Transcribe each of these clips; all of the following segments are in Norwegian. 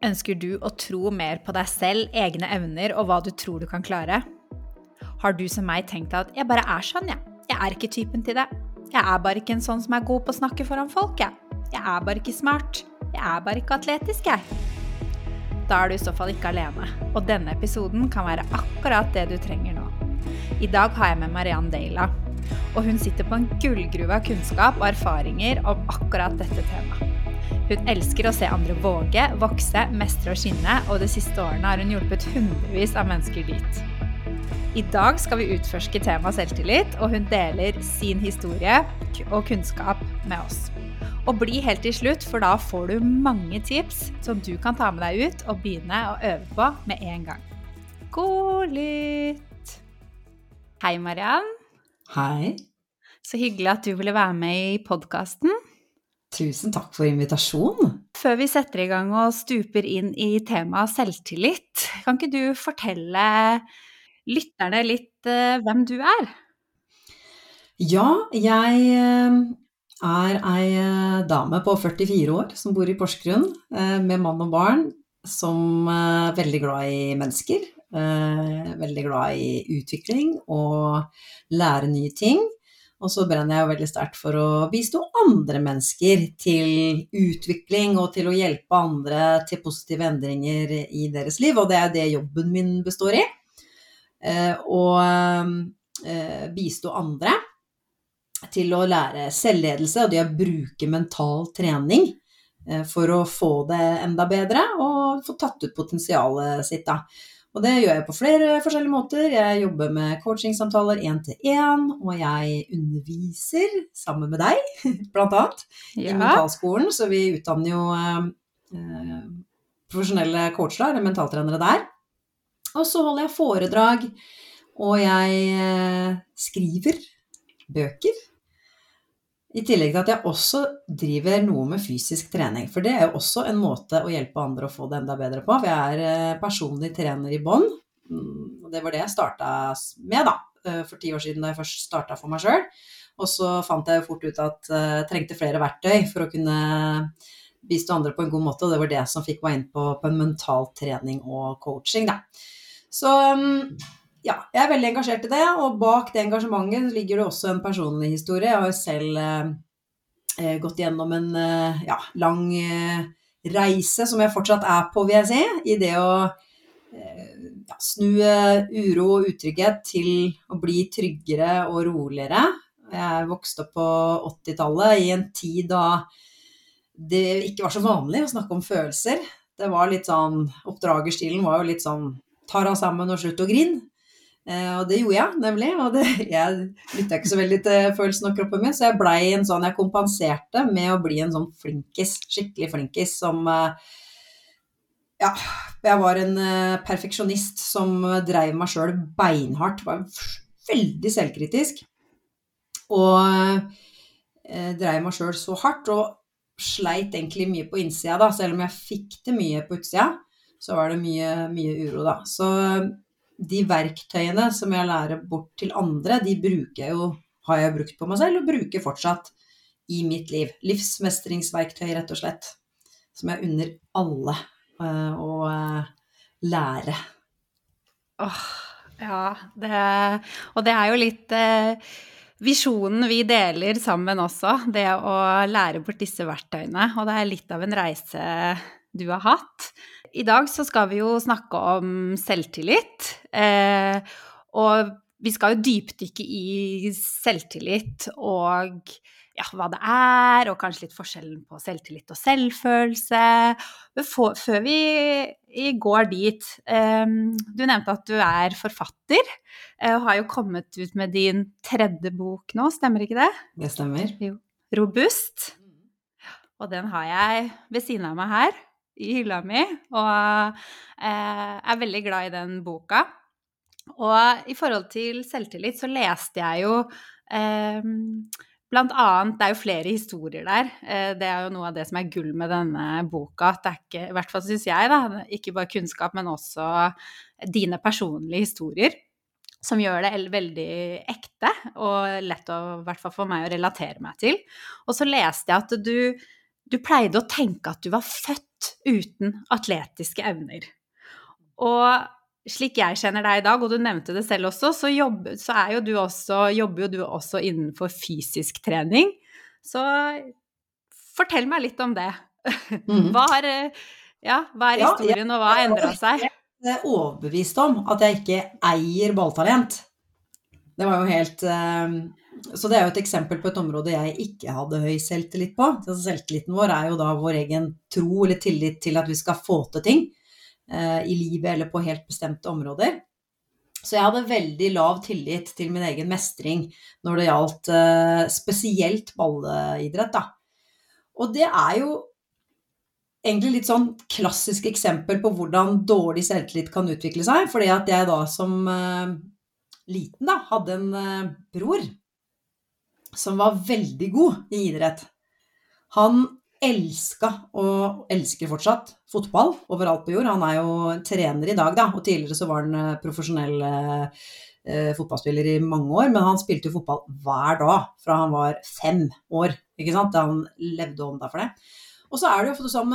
Ønsker du å tro mer på deg selv, egne evner og hva du tror du kan klare? Har du som meg tenkt at 'jeg bare er sånn, jeg'. Jeg er ikke typen til det. Jeg er bare ikke en sånn som er god på å snakke foran folk, jeg. Jeg er bare ikke smart. Jeg er bare ikke atletisk, jeg. Da er du i så fall ikke alene, og denne episoden kan være akkurat det du trenger nå. I dag har jeg med Mariann Deila, og hun sitter på en gullgruve av kunnskap og erfaringer om akkurat dette temaet. Hun elsker å se andre våge, vokse, mestre og skinne, og de siste årene har hun hjulpet hundrevis av mennesker dit. I dag skal vi utforske temaet selvtillit, og hun deler sin historie og kunnskap med oss. Og bli helt til slutt, for da får du mange tips som du kan ta med deg ut og begynne å øve på med en gang. God lytt! Hei, Mariann. Hei. Så hyggelig at du ville være med i podkasten. Tusen takk for invitasjonen. Før vi setter i gang og stuper inn i temaet selvtillit, kan ikke du fortelle lytterne litt uh, hvem du er? Ja, jeg uh, er ei uh, dame på 44 år som bor i Porsgrunn med mann og barn, som er veldig glad i mennesker. veldig glad i utvikling og lære nye ting. Og så brenner jeg jo veldig sterkt for å bistå andre mennesker til utvikling og til å hjelpe andre til positive endringer i deres liv, og det er det jobben min består i. Og bistå andre til å lære selvledelse og det å bruke mental trening for å få det enda bedre og få tatt ut potensialet sitt, da. Og det gjør jeg på flere forskjellige måter. Jeg jobber med coachingsamtaler én til én, og jeg underviser sammen med deg, blant annet, ja. i mentalskolen. Så vi utdanner jo eh, profesjonelle coacher, eller mentaltrenere der. Og så holder jeg foredrag, og jeg eh, skriver bøker. I tillegg til at jeg også driver noe med fysisk trening. For det er jo også en måte å hjelpe andre å få det enda bedre på. For jeg er eh, personlig trener i bånn. Og det var det jeg starta med, da. For ti år siden da jeg først starta for meg sjøl. Og så fant jeg jo fort ut at jeg trengte flere verktøy for å kunne bistå andre på en god måte. Og det var det som fikk meg inn på, på en mental trening og coaching, da. Så ja, jeg er veldig engasjert i det, og bak det engasjementet ligger det også en personlig historie. Jeg har selv eh, gått gjennom en eh, ja, lang eh, reise, som jeg fortsatt er på, vil jeg si, i det å ja, snu uro og utrygghet til å bli tryggere og roligere. Jeg vokste opp på 80-tallet i en tid da det ikke var så vanlig å snakke om følelser. Det var litt sånn Oppdragerstilen var jo litt sånn Ta deg sammen og slutt å grine. Eh, og det gjorde jeg, nemlig. Og det, jeg lytta ikke så veldig til følelsen av kroppen min, så jeg blei en sånn Jeg kompenserte med å bli en sånn flinkis, skikkelig flinkis som eh, Ja, jeg var en eh, perfeksjonist som dreiv meg sjøl beinhardt. Var veldig selvkritisk. Og dreiv meg sjøl så hardt, og sleit egentlig mye på innsida, da. Selv om jeg fikk det mye på utsida, så var det mye, mye uro, da. Så de verktøyene som jeg lærer bort til andre, de bruker jeg jo, har jeg brukt på meg selv, og bruker fortsatt i mitt liv. Livsmestringsverktøy, rett og slett. Som jeg unner alle uh, å uh, lære. Åh, ja. Det, og det er jo litt uh, visjonen vi deler sammen også, det å lære bort disse verktøyene. Og det er litt av en reise du har hatt. I dag så skal vi jo snakke om selvtillit. Eh, og vi skal jo dypdykke i selvtillit og ja, hva det er, og kanskje litt forskjellen på selvtillit og selvfølelse. Før vi går dit eh, Du nevnte at du er forfatter, eh, og har jo kommet ut med din tredje bok nå, stemmer ikke det? Det stemmer. Jo. Robust. Og den har jeg ved siden av meg her i hylla mi, og eh, er veldig glad i den boka. Og i forhold til selvtillit så leste jeg jo eh, Blant annet, det er jo flere historier der. Eh, det er jo noe av det som er gull med denne boka. At det er ikke, i hvert fall syns jeg, da, ikke bare kunnskap, men også dine personlige historier. Som gjør det veldig ekte og lett å, i hvert fall for meg å relatere meg til. Og så leste jeg at du du pleide å tenke at du var født uten atletiske evner. Og slik jeg kjenner deg i dag, og du nevnte det selv også, så, jobber, så jo også, jobber jo du også innenfor fysisk trening. Så fortell meg litt om det. Mhm. Hva, har, ja, hva er historien, og hva har endra seg? Jeg er overbevist om at jeg ikke eier balltalent. Det var jo helt ehm, Så det er jo et eksempel på et område jeg ikke hadde høy selvtillit på. Selvtilliten vår er jo da vår egen tro eller tillit til at vi skal få til ting. Eh, i livet eller på helt bestemte områder. Så jeg hadde veldig lav tillit til min egen mestring når det gjaldt eh, spesielt balleidrett, da. Og det er jo egentlig litt sånn klassisk eksempel på hvordan dårlig selvtillit kan utvikle seg. Fordi at jeg da som eh, liten da, hadde en uh, bror som var veldig god i idrett. Han elska og elsker fortsatt fotball overalt på jord. Han er jo trener i dag, da, og tidligere så var han eh, profesjonell eh, fotballspiller i mange år. Men han spilte jo fotball hver dag fra han var fem år, ikke sant, han levde ånda for det. Og så er det jo ofte sånn,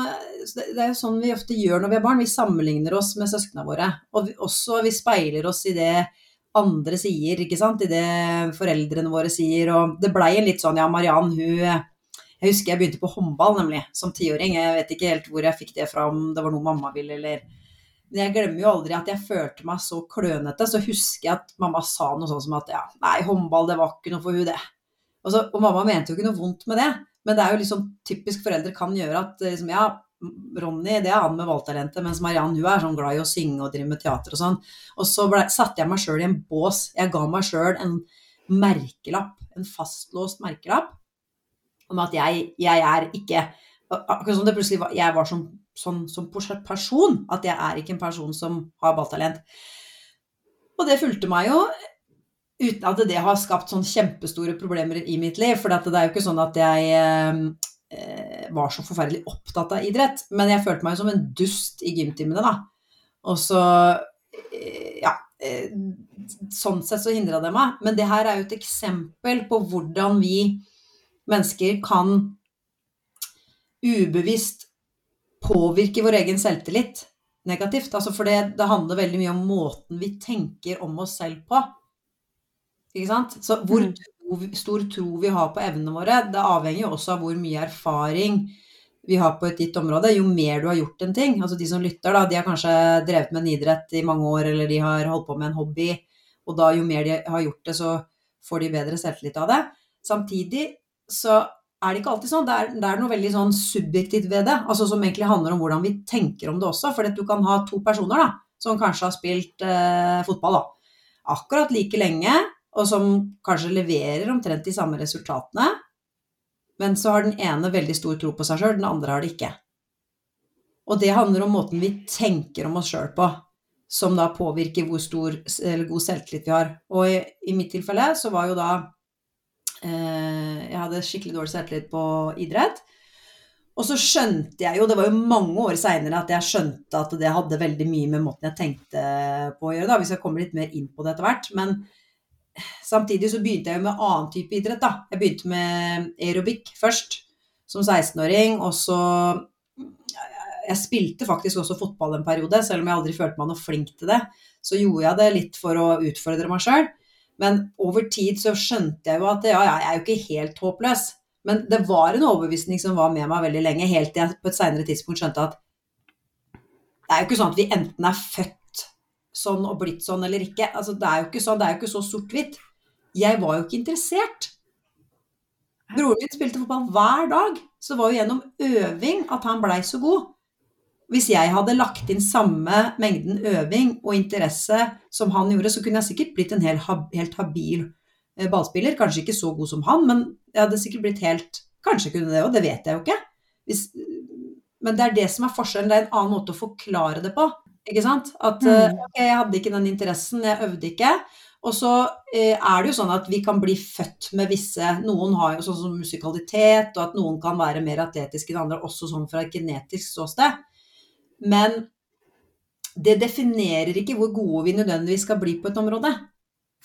det er jo sånn vi ofte gjør når vi er barn. Vi sammenligner oss med søsknene våre. Og vi, også vi speiler oss i det andre sier, ikke sant. I det foreldrene våre sier. Og det blei en litt sånn ja, Mariann hun jeg husker jeg begynte på håndball, nemlig, som tiåring. Jeg vet ikke helt hvor jeg fikk det fra, om det var noe mamma ville, eller Men jeg glemmer jo aldri at jeg følte meg så klønete. Så husker jeg at mamma sa noe sånn som at ja, nei, håndball, det var ikke noe for hun, det. Og, så, og mamma mente jo ikke noe vondt med det. Men det er jo liksom typisk foreldre kan gjøre at liksom, ja, Ronny det er han med valgtalentet, mens Mariann hun er sånn glad i å synge og drive med teater og sånn. Og så satte jeg meg sjøl i en bås. Jeg ga meg sjøl en merkelapp, en fastlåst merkelapp om at jeg, jeg er ikke Akkurat som det plutselig var Jeg var som, som, som person. At jeg er ikke en person som har balltalent. Og det fulgte meg jo uten at det har skapt sånn kjempestore problemer i mitt liv. For det er jo ikke sånn at jeg eh, var så forferdelig opptatt av idrett. Men jeg følte meg som en dust i gymtimene, da. Og så eh, Ja. Eh, sånn sett så hindra det meg. Men det her er jo et eksempel på hvordan vi mennesker kan ubevisst påvirke vår egen selvtillit negativt. Altså for det, det, handler veldig mye om måten vi tenker om oss selv på. Ikke sant? Så hvor mm. Stor tro vi har på evnene våre, det avhenger jo også av hvor mye erfaring vi har på et gitt område. Jo mer du har gjort en ting Altså de som lytter, da, de har kanskje drevet med en idrett i mange år, eller de har holdt på med en hobby, og da jo mer de har gjort det, så får de bedre selvtillit av det. Samtidig så er det ikke alltid sånn. Det er, det er, noe veldig sånn subjektivt ved det, altså som egentlig handler om hvordan vi tenker om det også. For du kan ha to personer da, som kanskje har spilt eh, fotball da, akkurat like lenge, og som kanskje leverer omtrent de samme resultatene. Men så har den ene veldig stor tro på seg sjøl, den andre har det ikke. Og det handler om måten vi tenker om oss sjøl på, som da påvirker hvor stor eller god selvtillit vi har. Og i, i mitt tilfelle så var jo da Eh, jeg hadde skikkelig dårlig selvtillit på idrett. Og så skjønte jeg jo, det var jo mange år seinere at jeg skjønte at det hadde veldig mye med måten jeg tenkte på å gjøre, da. Vi skal komme litt mer inn på det etter hvert. Men samtidig så begynte jeg jo med annen type idrett, da. Jeg begynte med aerobic først, som 16-åring. Og så Jeg spilte faktisk også fotball en periode, selv om jeg aldri følte meg noe flink til det. Så gjorde jeg det litt for å utfordre meg sjøl. Men over tid så skjønte jeg jo at ja, jeg er jo ikke helt håpløs. Men det var en overbevisning som var med meg veldig lenge, helt til jeg på et seinere tidspunkt skjønte at det er jo ikke sånn at vi enten er født sånn og blitt sånn eller ikke. Altså, det er jo ikke sånn, det er jo ikke så sort-hvitt. Jeg var jo ikke interessert. Broren min spilte fotball hver dag, så var jo gjennom øving at han blei så god. Hvis jeg hadde lagt inn samme mengden øving og interesse som han gjorde, så kunne jeg sikkert blitt en helt habil eh, ballspiller. Kanskje ikke så god som han, men jeg hadde sikkert blitt helt Kanskje kunne det òg, det vet jeg jo ikke. Hvis, men det er det som er forskjellen. Det er en annen måte å forklare det på. Ikke sant? At eh, mm. ok, jeg hadde ikke den interessen, jeg øvde ikke. Og så eh, er det jo sånn at vi kan bli født med visse Noen har jo sånn som musikalitet, og at noen kan være mer atletiske enn andre, også sånn fra et genetisk ståsted. Men det definerer ikke hvor gode vi nødvendigvis skal bli på et område.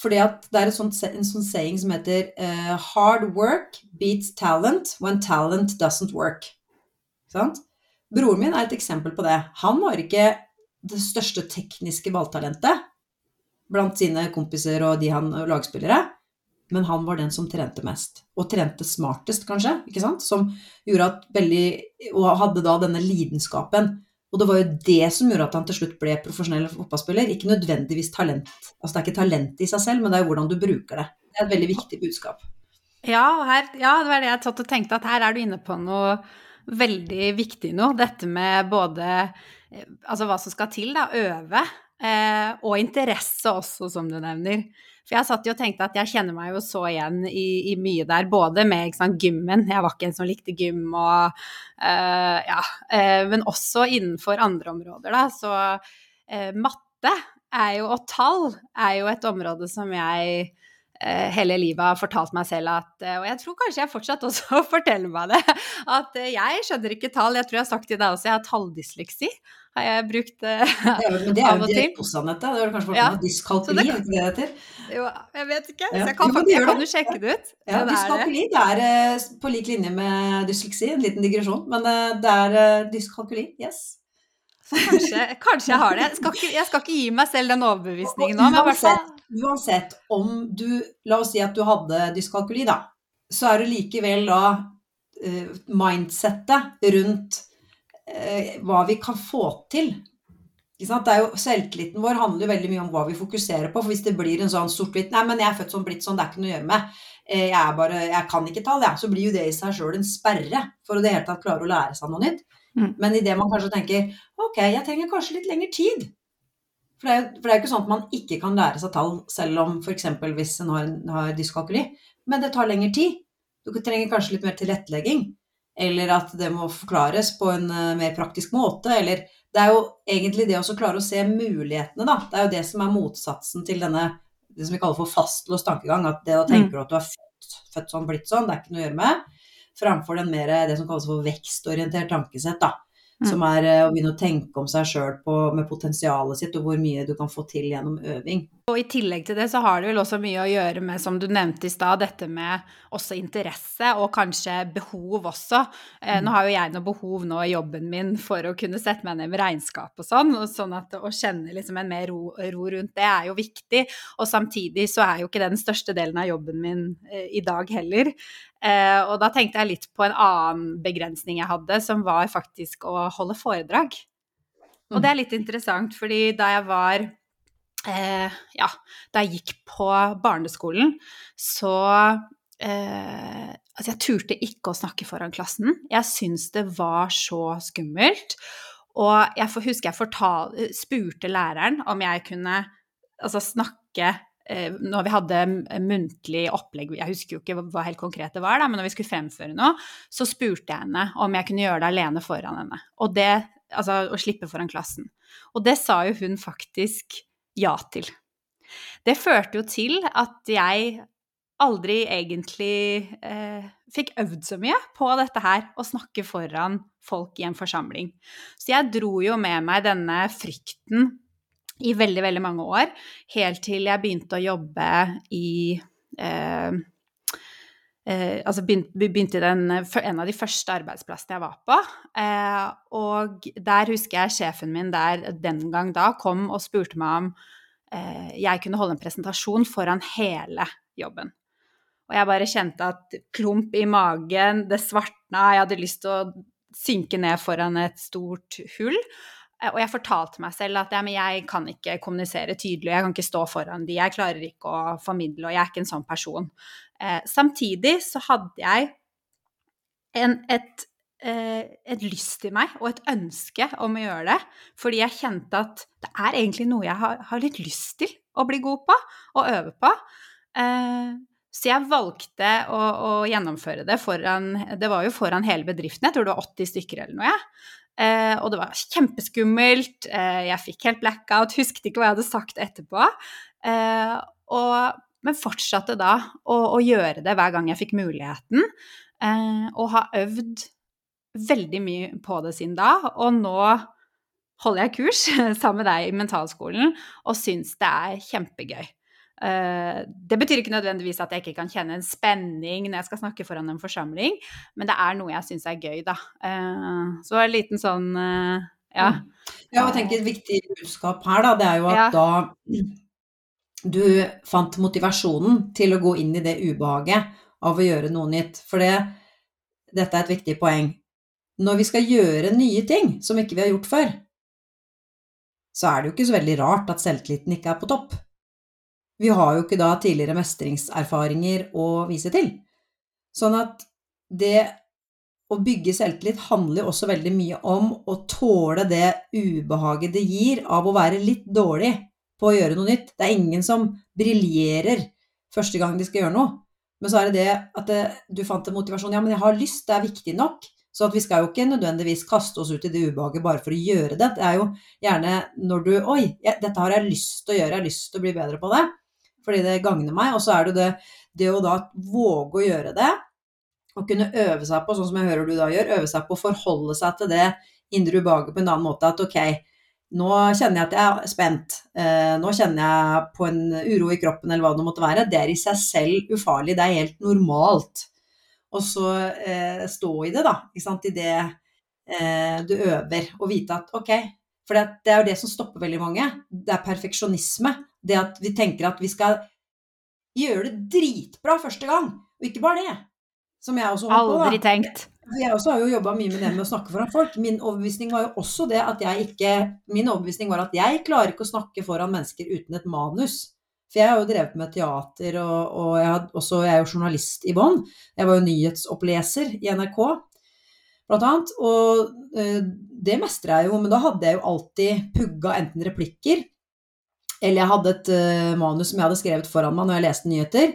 Fordi at det er sånt, en sånn saying som heter uh, 'hard work beats talent when talent doesn't work'. Sant? Broren min er et eksempel på det. Han var ikke det største tekniske balltalentet blant sine kompiser og de han lagspillere, men han var den som trente mest. Og trente smartest, kanskje, ikke sant? Som gjorde at veldig Og hadde da denne lidenskapen. Og det var jo det som gjorde at han til slutt ble profesjonell fotballspiller. Ikke nødvendigvis talent. Altså det er ikke talent i seg selv, men det er hvordan du bruker det. Det er et veldig viktig budskap. Ja, her, ja det var det jeg tatt og tenkte, at her er du inne på noe veldig viktig nå. Dette med både Altså hva som skal til, da. Øve. Eh, og interesse også, som du nevner. For jeg satt jo og tenkte at jeg kjenner meg jo så igjen i, i mye der, både med sant, gymmen, jeg var ikke en som likte gym, og eh, ja, eh, men også innenfor andre områder, da. Så uh, matte er jo, og tall er jo et område som jeg hele livet har fortalt meg selv at Og jeg tror kanskje jeg fortsatt også forteller meg det. At jeg skjønner ikke tall. Jeg tror jeg har sagt til deg også, jeg har talldysleksi har jeg brukt uh, og til. det er jo direkte hos Anette. Det er kanskje ja. dyskalkuli, er det det heter? Jo, jeg vet ikke. Så jeg kan, jo, jeg kan jo sjekke det ut. Ja, det dyskalkuli det er uh, på lik linje med dysleksi, en liten digresjon, men uh, det er dyskalkuli, yes. Kanskje, kanskje, jeg har det. Jeg skal, ikke, jeg skal, ikke, gi meg selv den overbevisningen nå. Men uansett, uansett om du La oss si at du hadde dyskalkuli, da. Så er det likevel da mindsettet rundt eh, hva vi kan få til. Det er jo, selvtilliten vår handler jo veldig mye om hva vi fokuserer på. For hvis det blir en sånn sort-hvitt Nei, men jeg er født sånn, blitt sånn, det er ikke noe å gjøre med. Eh, jeg, bare, jeg kan ikke tall, jeg. Ja. Så blir jo det i seg sjøl en sperre for å det hele tatt klare å lære seg noe nytt. Mm. Men idet man kanskje tenker ok, jeg trenger kanskje litt lengre tid. For det, er, for det er jo ikke sånn at man ikke kan lære seg tall selv om f.eks. hvis en har, har dyskalkuli. Men det tar lengre tid. Du trenger kanskje litt mer tilrettelegging eller at det må forklares på en uh, mer praktisk måte, eller Det er jo egentlig det å klare å se mulighetene, da. Det er jo det som er motsatsen til denne det som vi kaller for fastlåst tankegang. At det å tenke mm. at du er født, født sånn, blitt sånn, det er ikke noe å gjøre med. Framfor den mer, det som kalles for vekstorientert tankesett, da. Mm. Som er eh, å begynne å tenke om seg sjøl med potensialet sitt, og hvor mye du kan få til gjennom øving. Og i tillegg til det så har det vel også mye å gjøre med, som du nevnte i stad, dette med også interesse og kanskje behov også. Eh, mm. Nå har jo jeg noe behov nå i jobben min for å kunne sette meg ned med regnskap og sånn, og sånn at å kjenne liksom en mer ro, ro, rundt det er jo viktig. Og samtidig så er jo ikke det den største delen av jobben min eh, i dag heller. Eh, og da tenkte jeg litt på en annen begrensning jeg hadde, som var faktisk å holde foredrag. Og det er litt interessant, fordi da jeg var eh, Ja, da jeg gikk på barneskolen, så eh, Altså, jeg turte ikke å snakke foran klassen. Jeg syntes det var så skummelt. Og jeg husker jeg fortal, spurte læreren om jeg kunne altså, snakke når vi hadde muntlig opplegg, jeg husker jo ikke hva helt konkret det var, men når vi skulle fremføre noe, så spurte jeg henne om jeg kunne gjøre det alene foran henne. Og det, altså å slippe foran klassen. Og det sa jo hun faktisk ja til. Det førte jo til at jeg aldri egentlig eh, fikk øvd så mye på dette her, å snakke foran folk i en forsamling. Så jeg dro jo med meg denne frykten i veldig, veldig mange år. Helt til jeg begynte å jobbe i eh, eh, altså begynte i den, en av de første arbeidsplassene jeg var på. Eh, og der husker jeg sjefen min der den gang da kom og spurte meg om eh, jeg kunne holde en presentasjon foran hele jobben. Og jeg bare kjente at klump i magen, det svartna, jeg hadde lyst til å synke ned foran et stort hull. Eh, og jeg fortalte meg selv at ja, jeg kan ikke kommunisere tydelig, jeg kan ikke stå foran de, jeg klarer ikke å formidle, og jeg er ikke en sånn person. Eh, samtidig så hadde jeg en, et, eh, et, lyst i meg og et ønske om å gjøre det, fordi jeg kjente at det er egentlig noe jeg har, har litt lyst til å bli god på og øve på. Eh, så jeg valgte å, å, gjennomføre det foran Det var jo foran hele bedriften, jeg tror det var 80 stykker eller noe. Ja. Eh, og det var kjempeskummelt. Eh, jeg fikk helt blackout, husket ikke hva jeg hadde sagt etterpå. Eh, og, men fortsatte da å, å, gjøre det hver gang jeg fikk muligheten. Eh, og har øvd veldig mye på det siden da. Og nå holder jeg kurs sammen med deg i mentalskolen og syns det er kjempegøy. Uh, det betyr ikke nødvendigvis at jeg ikke kan kjenne en spenning når jeg skal snakke foran en forsamling, men det er noe jeg syns er gøy, da. Uh, så en liten sånn uh, ja. Ja, jeg tenker et viktig budskap her, da, det er jo at ja. da du fant motivasjonen til å gå inn i det ubehaget av å gjøre noe nytt. For det, dette er et viktig poeng. Når vi skal gjøre nye ting som ikke vi har gjort før, så er det jo ikke så veldig rart at selvtilliten ikke er på topp. Vi har jo ikke da tidligere mestringserfaringer å vise til. Sånn at det å bygge selvtillit handler jo også veldig mye om å tåle det ubehaget det gir av å være litt dårlig på å gjøre noe nytt. Det er ingen som briljerer første gang de skal gjøre noe. Men så er det det at det, du fant en motivasjon. Ja, men jeg har lyst, det er viktig nok. Så vi skal jo ikke nødvendigvis kaste oss ut i det ubehaget bare for å gjøre det. Det er jo gjerne når du Oi, dette har jeg lyst til å gjøre, jeg har lyst til å bli bedre på det. Fordi det gagner meg. Og så er det det, det å da våge å gjøre det, og kunne øve seg på, sånn som jeg hører du da gjør, øve seg på å forholde seg til det indre ubehaget på en annen måte. At ok, nå kjenner jeg at jeg er spent. Eh, nå kjenner jeg på en uro i kroppen, eller hva det måtte være. Det er i seg selv ufarlig. Det er helt normalt. Og så eh, stå i det, da. Ikke sant? I det eh, du øver. Og vite at ok For det, er jo det som stopper veldig mange. Det er perfeksjonisme. Det at vi tenker at vi skal gjøre det dritbra første gang. Og ikke bare det. Som jeg også holdt på. Aldri tenkt. Jeg også har jo jobba mye med det med å snakke foran folk. Min overbevisning var jo også det at jeg ikke Min overbevisning var at jeg klarer ikke å snakke foran mennesker uten et manus. For jeg har jo drevet med teater, og, og jeg, had, også, jeg er jo journalist i bånn. Jeg var jo nyhetsoppleser i NRK, blant annet. Og øh, det mestrer jeg jo, men da hadde jeg jo alltid pugga enten replikker, eller jeg hadde et uh, manus som jeg hadde skrevet foran meg når jeg leste nyheter.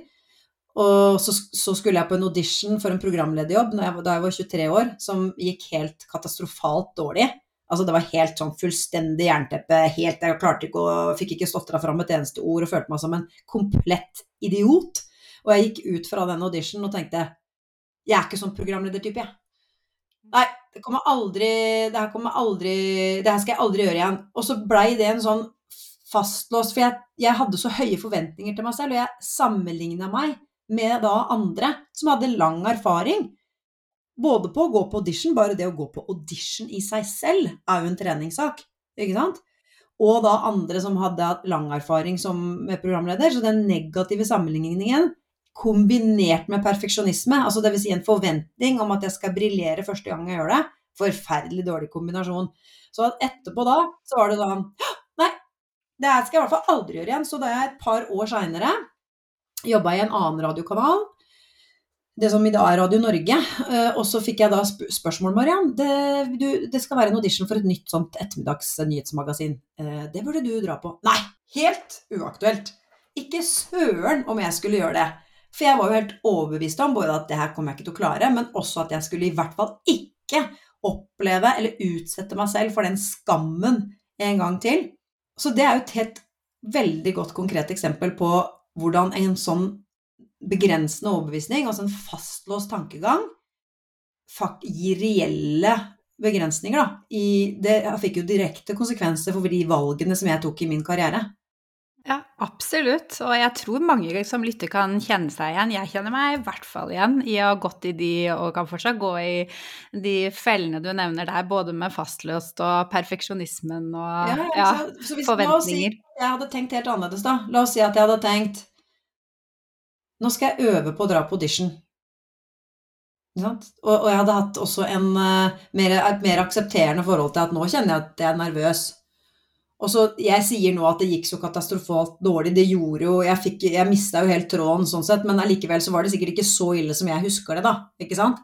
Og så, så, skulle jeg på en audition for en programlederjobb da jeg, var 23 år, som gikk helt katastrofalt dårlig. Altså det var helt sånn fullstendig jernteppe, helt Jeg klarte ikke å Fikk ikke stotra fram et eneste ord og følte meg som en komplett idiot. Og jeg gikk ut fra den auditionen og tenkte Jeg er ikke sånn programledertype, jeg. Nei, det kommer aldri Det her kommer aldri Det her skal jeg aldri gjøre igjen. Og så blei det en sånn fastlåst For jeg, jeg hadde så høye forventninger til meg selv, og jeg sammenligna meg med da andre som hadde lang erfaring. Både på å gå på audition, bare det å gå på audition i seg selv er jo en treningssak, ikke sant? Og da andre som hadde hatt lang erfaring som programleder. Så den negative sammenligningen kombinert med perfeksjonisme, altså dvs. Si en forventning om at jeg skal briljere første gang jeg gjør det, forferdelig dårlig kombinasjon. Så etterpå da, så var det sånn det skal jeg i hvert fall aldri gjøre igjen. Så da jeg et par år seinere jobba i en annen radiokanal, det som i dag er Radio Norge. Eh, og så fikk jeg da spørsmål, Mariann. Det, det, skal være en audition for et nytt sånt ettermiddags. Eh, det burde du dra på. Nei, helt uaktuelt. Ikke søren om jeg skulle gjøre det. For jeg var jo helt overbevist om både at det her kommer jeg ikke til å klare, men også at jeg skulle i hvert fall ikke oppleve eller utsette meg selv for den skammen en gang til. Så det er jo et helt veldig godt konkret eksempel på hvordan en sånn begrensende overbevisning, altså en fastlåst tankegang, gir reelle begrensninger. Da. I, det fikk jo direkte konsekvenser for de valgene som jeg tok i min karriere. Ja, absolutt. Og jeg tror mange som lytter kan kjenne seg igjen. Jeg kjenner meg i hvert fall igjen i å ha gått i de, og kan fortsatt gå i de fellene du nevner der, både med fastløst og perfeksjonismen og ja, ja, så, så hvis, forventninger. Si, jeg hadde tenkt helt annerledes, da. La oss si at jeg hadde tenkt Nå skal jeg øve på å dra på audition. Og, og, jeg hadde hatt også en, uh, mer, et mer aksepterende forhold til at nå kjenner jeg at jeg er nervøs. Og så, Jeg sier nå at det gikk så katastrofalt dårlig. Det gjorde jo Jeg, fikk, jeg mista jo helt tråden sånn sett, men allikevel så var det sikkert ikke så ille som jeg husker det, da. Ikke sant?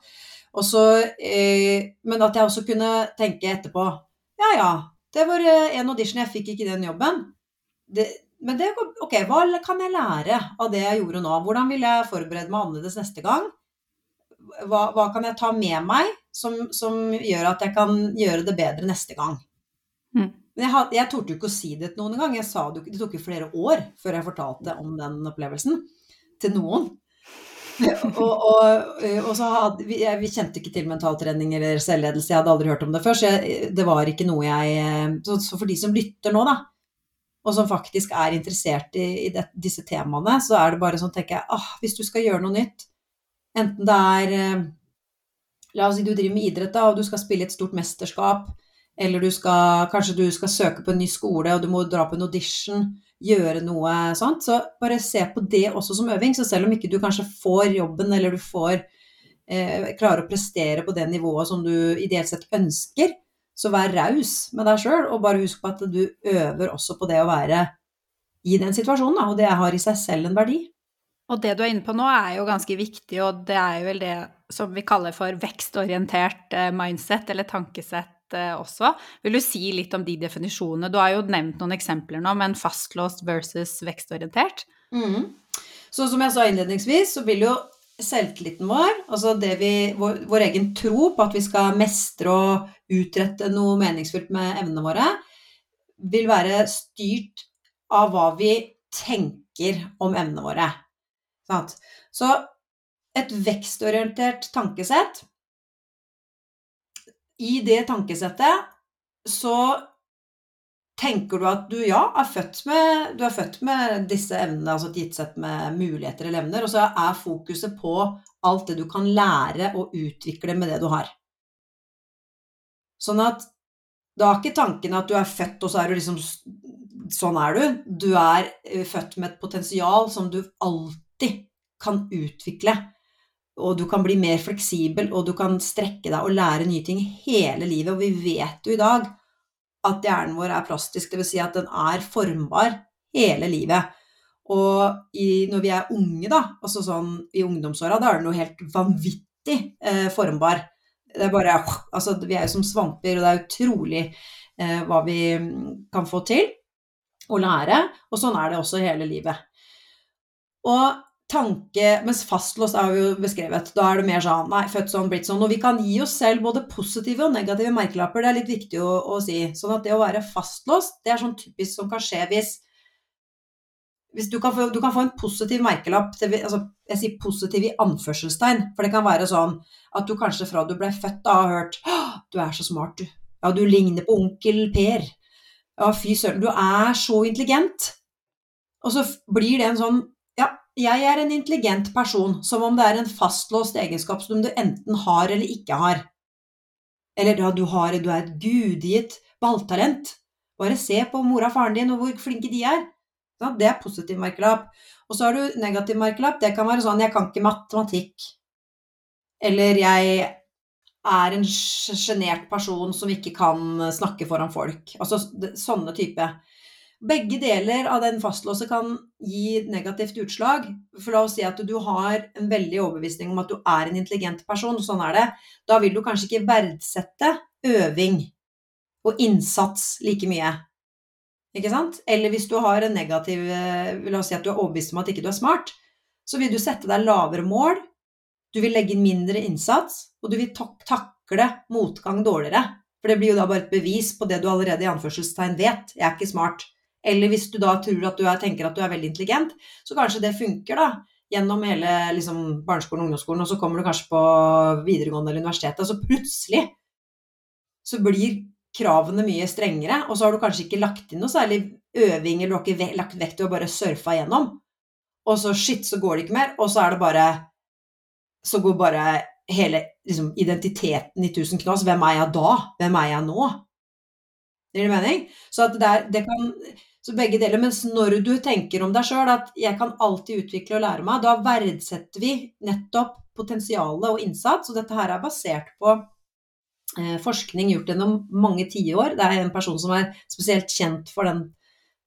Og så, eh, men at jeg også kunne tenke etterpå Ja ja, det var eh, en audition, jeg fikk ikke den jobben. Det, men det, ok, hva kan jeg lære av det jeg gjorde nå? Hvordan vil jeg forberede meg annerledes neste gang? Hva, hva kan jeg ta med meg som, som, gjør at jeg kan gjøre det bedre neste gang? Mm. Men jeg, jeg torde jo ikke å si det til noen engang. Det, det tok jo flere år før jeg fortalte om den opplevelsen til noen. og, og, og, så hadde vi, vi, kjente ikke til mentaltrening eller selvledelse, jeg hadde aldri hørt om det før, så jeg, det var ikke noe jeg så, så, for de som lytter nå, da, og som faktisk er interessert i, i det, disse temaene, så er det bare sånn, tenker jeg, ah, hvis du skal gjøre noe nytt, enten det er eh, La oss si du driver med idrett da, og du skal spille et stort mesterskap, eller du skal, kanskje du skal søke på en ny skole og du må dra på en audition, gjøre noe sånt. Så bare se på det også som øving. Så selv om ikke du kanskje får jobben, eller du får eh, klarer å prestere på det nivået som du ideelt sett ønsker, så vær raus med deg sjøl, og bare husk på at du øver også på det å være i den situasjonen, da, og det har i seg selv en verdi. Og det du er inne på nå, er jo ganske viktig, og det er jo vel det som vi kaller for vekstorientert eh, mindset, eller tankesett også. Vil du si litt om de definisjonene? Du har jo nevnt noen eksempler nå, men fastlåst versus vekstorientert. Mm. Så som jeg sa innledningsvis, så vil jo selvtilliten vår, altså vi, vår, vår, egen tro på at vi skal mestre og utrette noe meningsfullt med evnene våre, vil være styrt av hva vi tenker om evnene våre. Så et vekstorientert tankesett I det tankesettet så tenker du at du ja, er født med, du er født med disse evnene, altså et gitt sett med muligheter eller evner, og så er fokuset på alt det du kan lære og utvikle med det du har. Sånn at da er ikke tanken at du er født, og så er du liksom Sånn er du. Du er eh, født med et potensial som du alltid kan utvikle. Og du kan bli mer fleksibel, og du kan strekke deg og lære nye ting hele livet. Og vi vet jo i dag at hjernen vår er plastisk, dvs. Si at den er formbar hele livet. Og i, når vi er unge, da, altså sånn i ungdomsåra, da er den jo helt vanvittig eh, formbar. Det er bare Altså, vi er jo som svamper, og det er utrolig eh, hva vi kan få til å lære. Og sånn er det også hele livet. Og tanke Mens fastlåst er jo beskrevet. Da er det mer sånn Nei, født sånn, blitt sånn. Og vi kan gi oss selv både positive og negative merkelapper. Det er litt viktig å, å si. Sånn at det å være fastlåst, det er sånn typisk som kan skje hvis hvis du, kan få, du kan få en positiv merkelapp, altså jeg sier positiv i anførselstegn, for det kan være sånn at du kanskje fra du ble født da har hørt du er så smart, du. Ja, du ligner på onkel Per. Ja, fy søren, du er så intelligent. Og så blir det en sånn jeg er en intelligent person, som om det er en fastlåst egenskap som du enten har eller ikke har. Eller ja, du, har, du er et gudgitt balltalent. Bare se på mora og faren din og hvor flinke de er. Det er positiv merkelapp. Og så har du negativ merkelapp. Det kan være sånn 'jeg kan ikke matematikk'. Eller 'jeg er en sjenert person som ikke kan snakke foran folk'. Altså sånne type. Begge deler av den fastlåse kan gi negativt utslag. For la oss si at du har en veldig overbevisning om at du er en intelligent person, sånn er det. Da vil du kanskje ikke verdsette øving og innsats like mye. Ikke sant? Eller hvis du har en negativ La oss si at du er overbevist om at ikke du er smart, så vil du sette deg lavere mål, du vil legge inn mindre innsats, og du vil takle motgang dårligere. For det blir jo da bare et bevis på det du allerede i anførselstegn vet. Jeg er ikke smart. Eller hvis du da tror at du er, tenker at du er veldig intelligent, så kanskje det funker da, gjennom hele liksom, barneskolen og ungdomsskolen, og så kommer du kanskje på videregående eller universitetet, og så plutselig så blir kravene mye strengere, og så har du kanskje ikke lagt inn noe særlig øving, eller du har ikke lagt vekt til å bare surfe igjennom. Og så shit, så går det ikke mer, og så er det bare Så går bare hele liksom, identiteten i tusen knas. Hvem er jeg da? Hvem er jeg nå? Gir det mening? Så at det, det kan så begge deler. Mens når du tenker om deg sjøl at 'jeg kan alltid utvikle og lære meg', da verdsetter vi nettopp potensialet og innsats. Og dette her er basert på eh, forskning gjort gjennom mange tiår. Det er en person som er spesielt kjent for den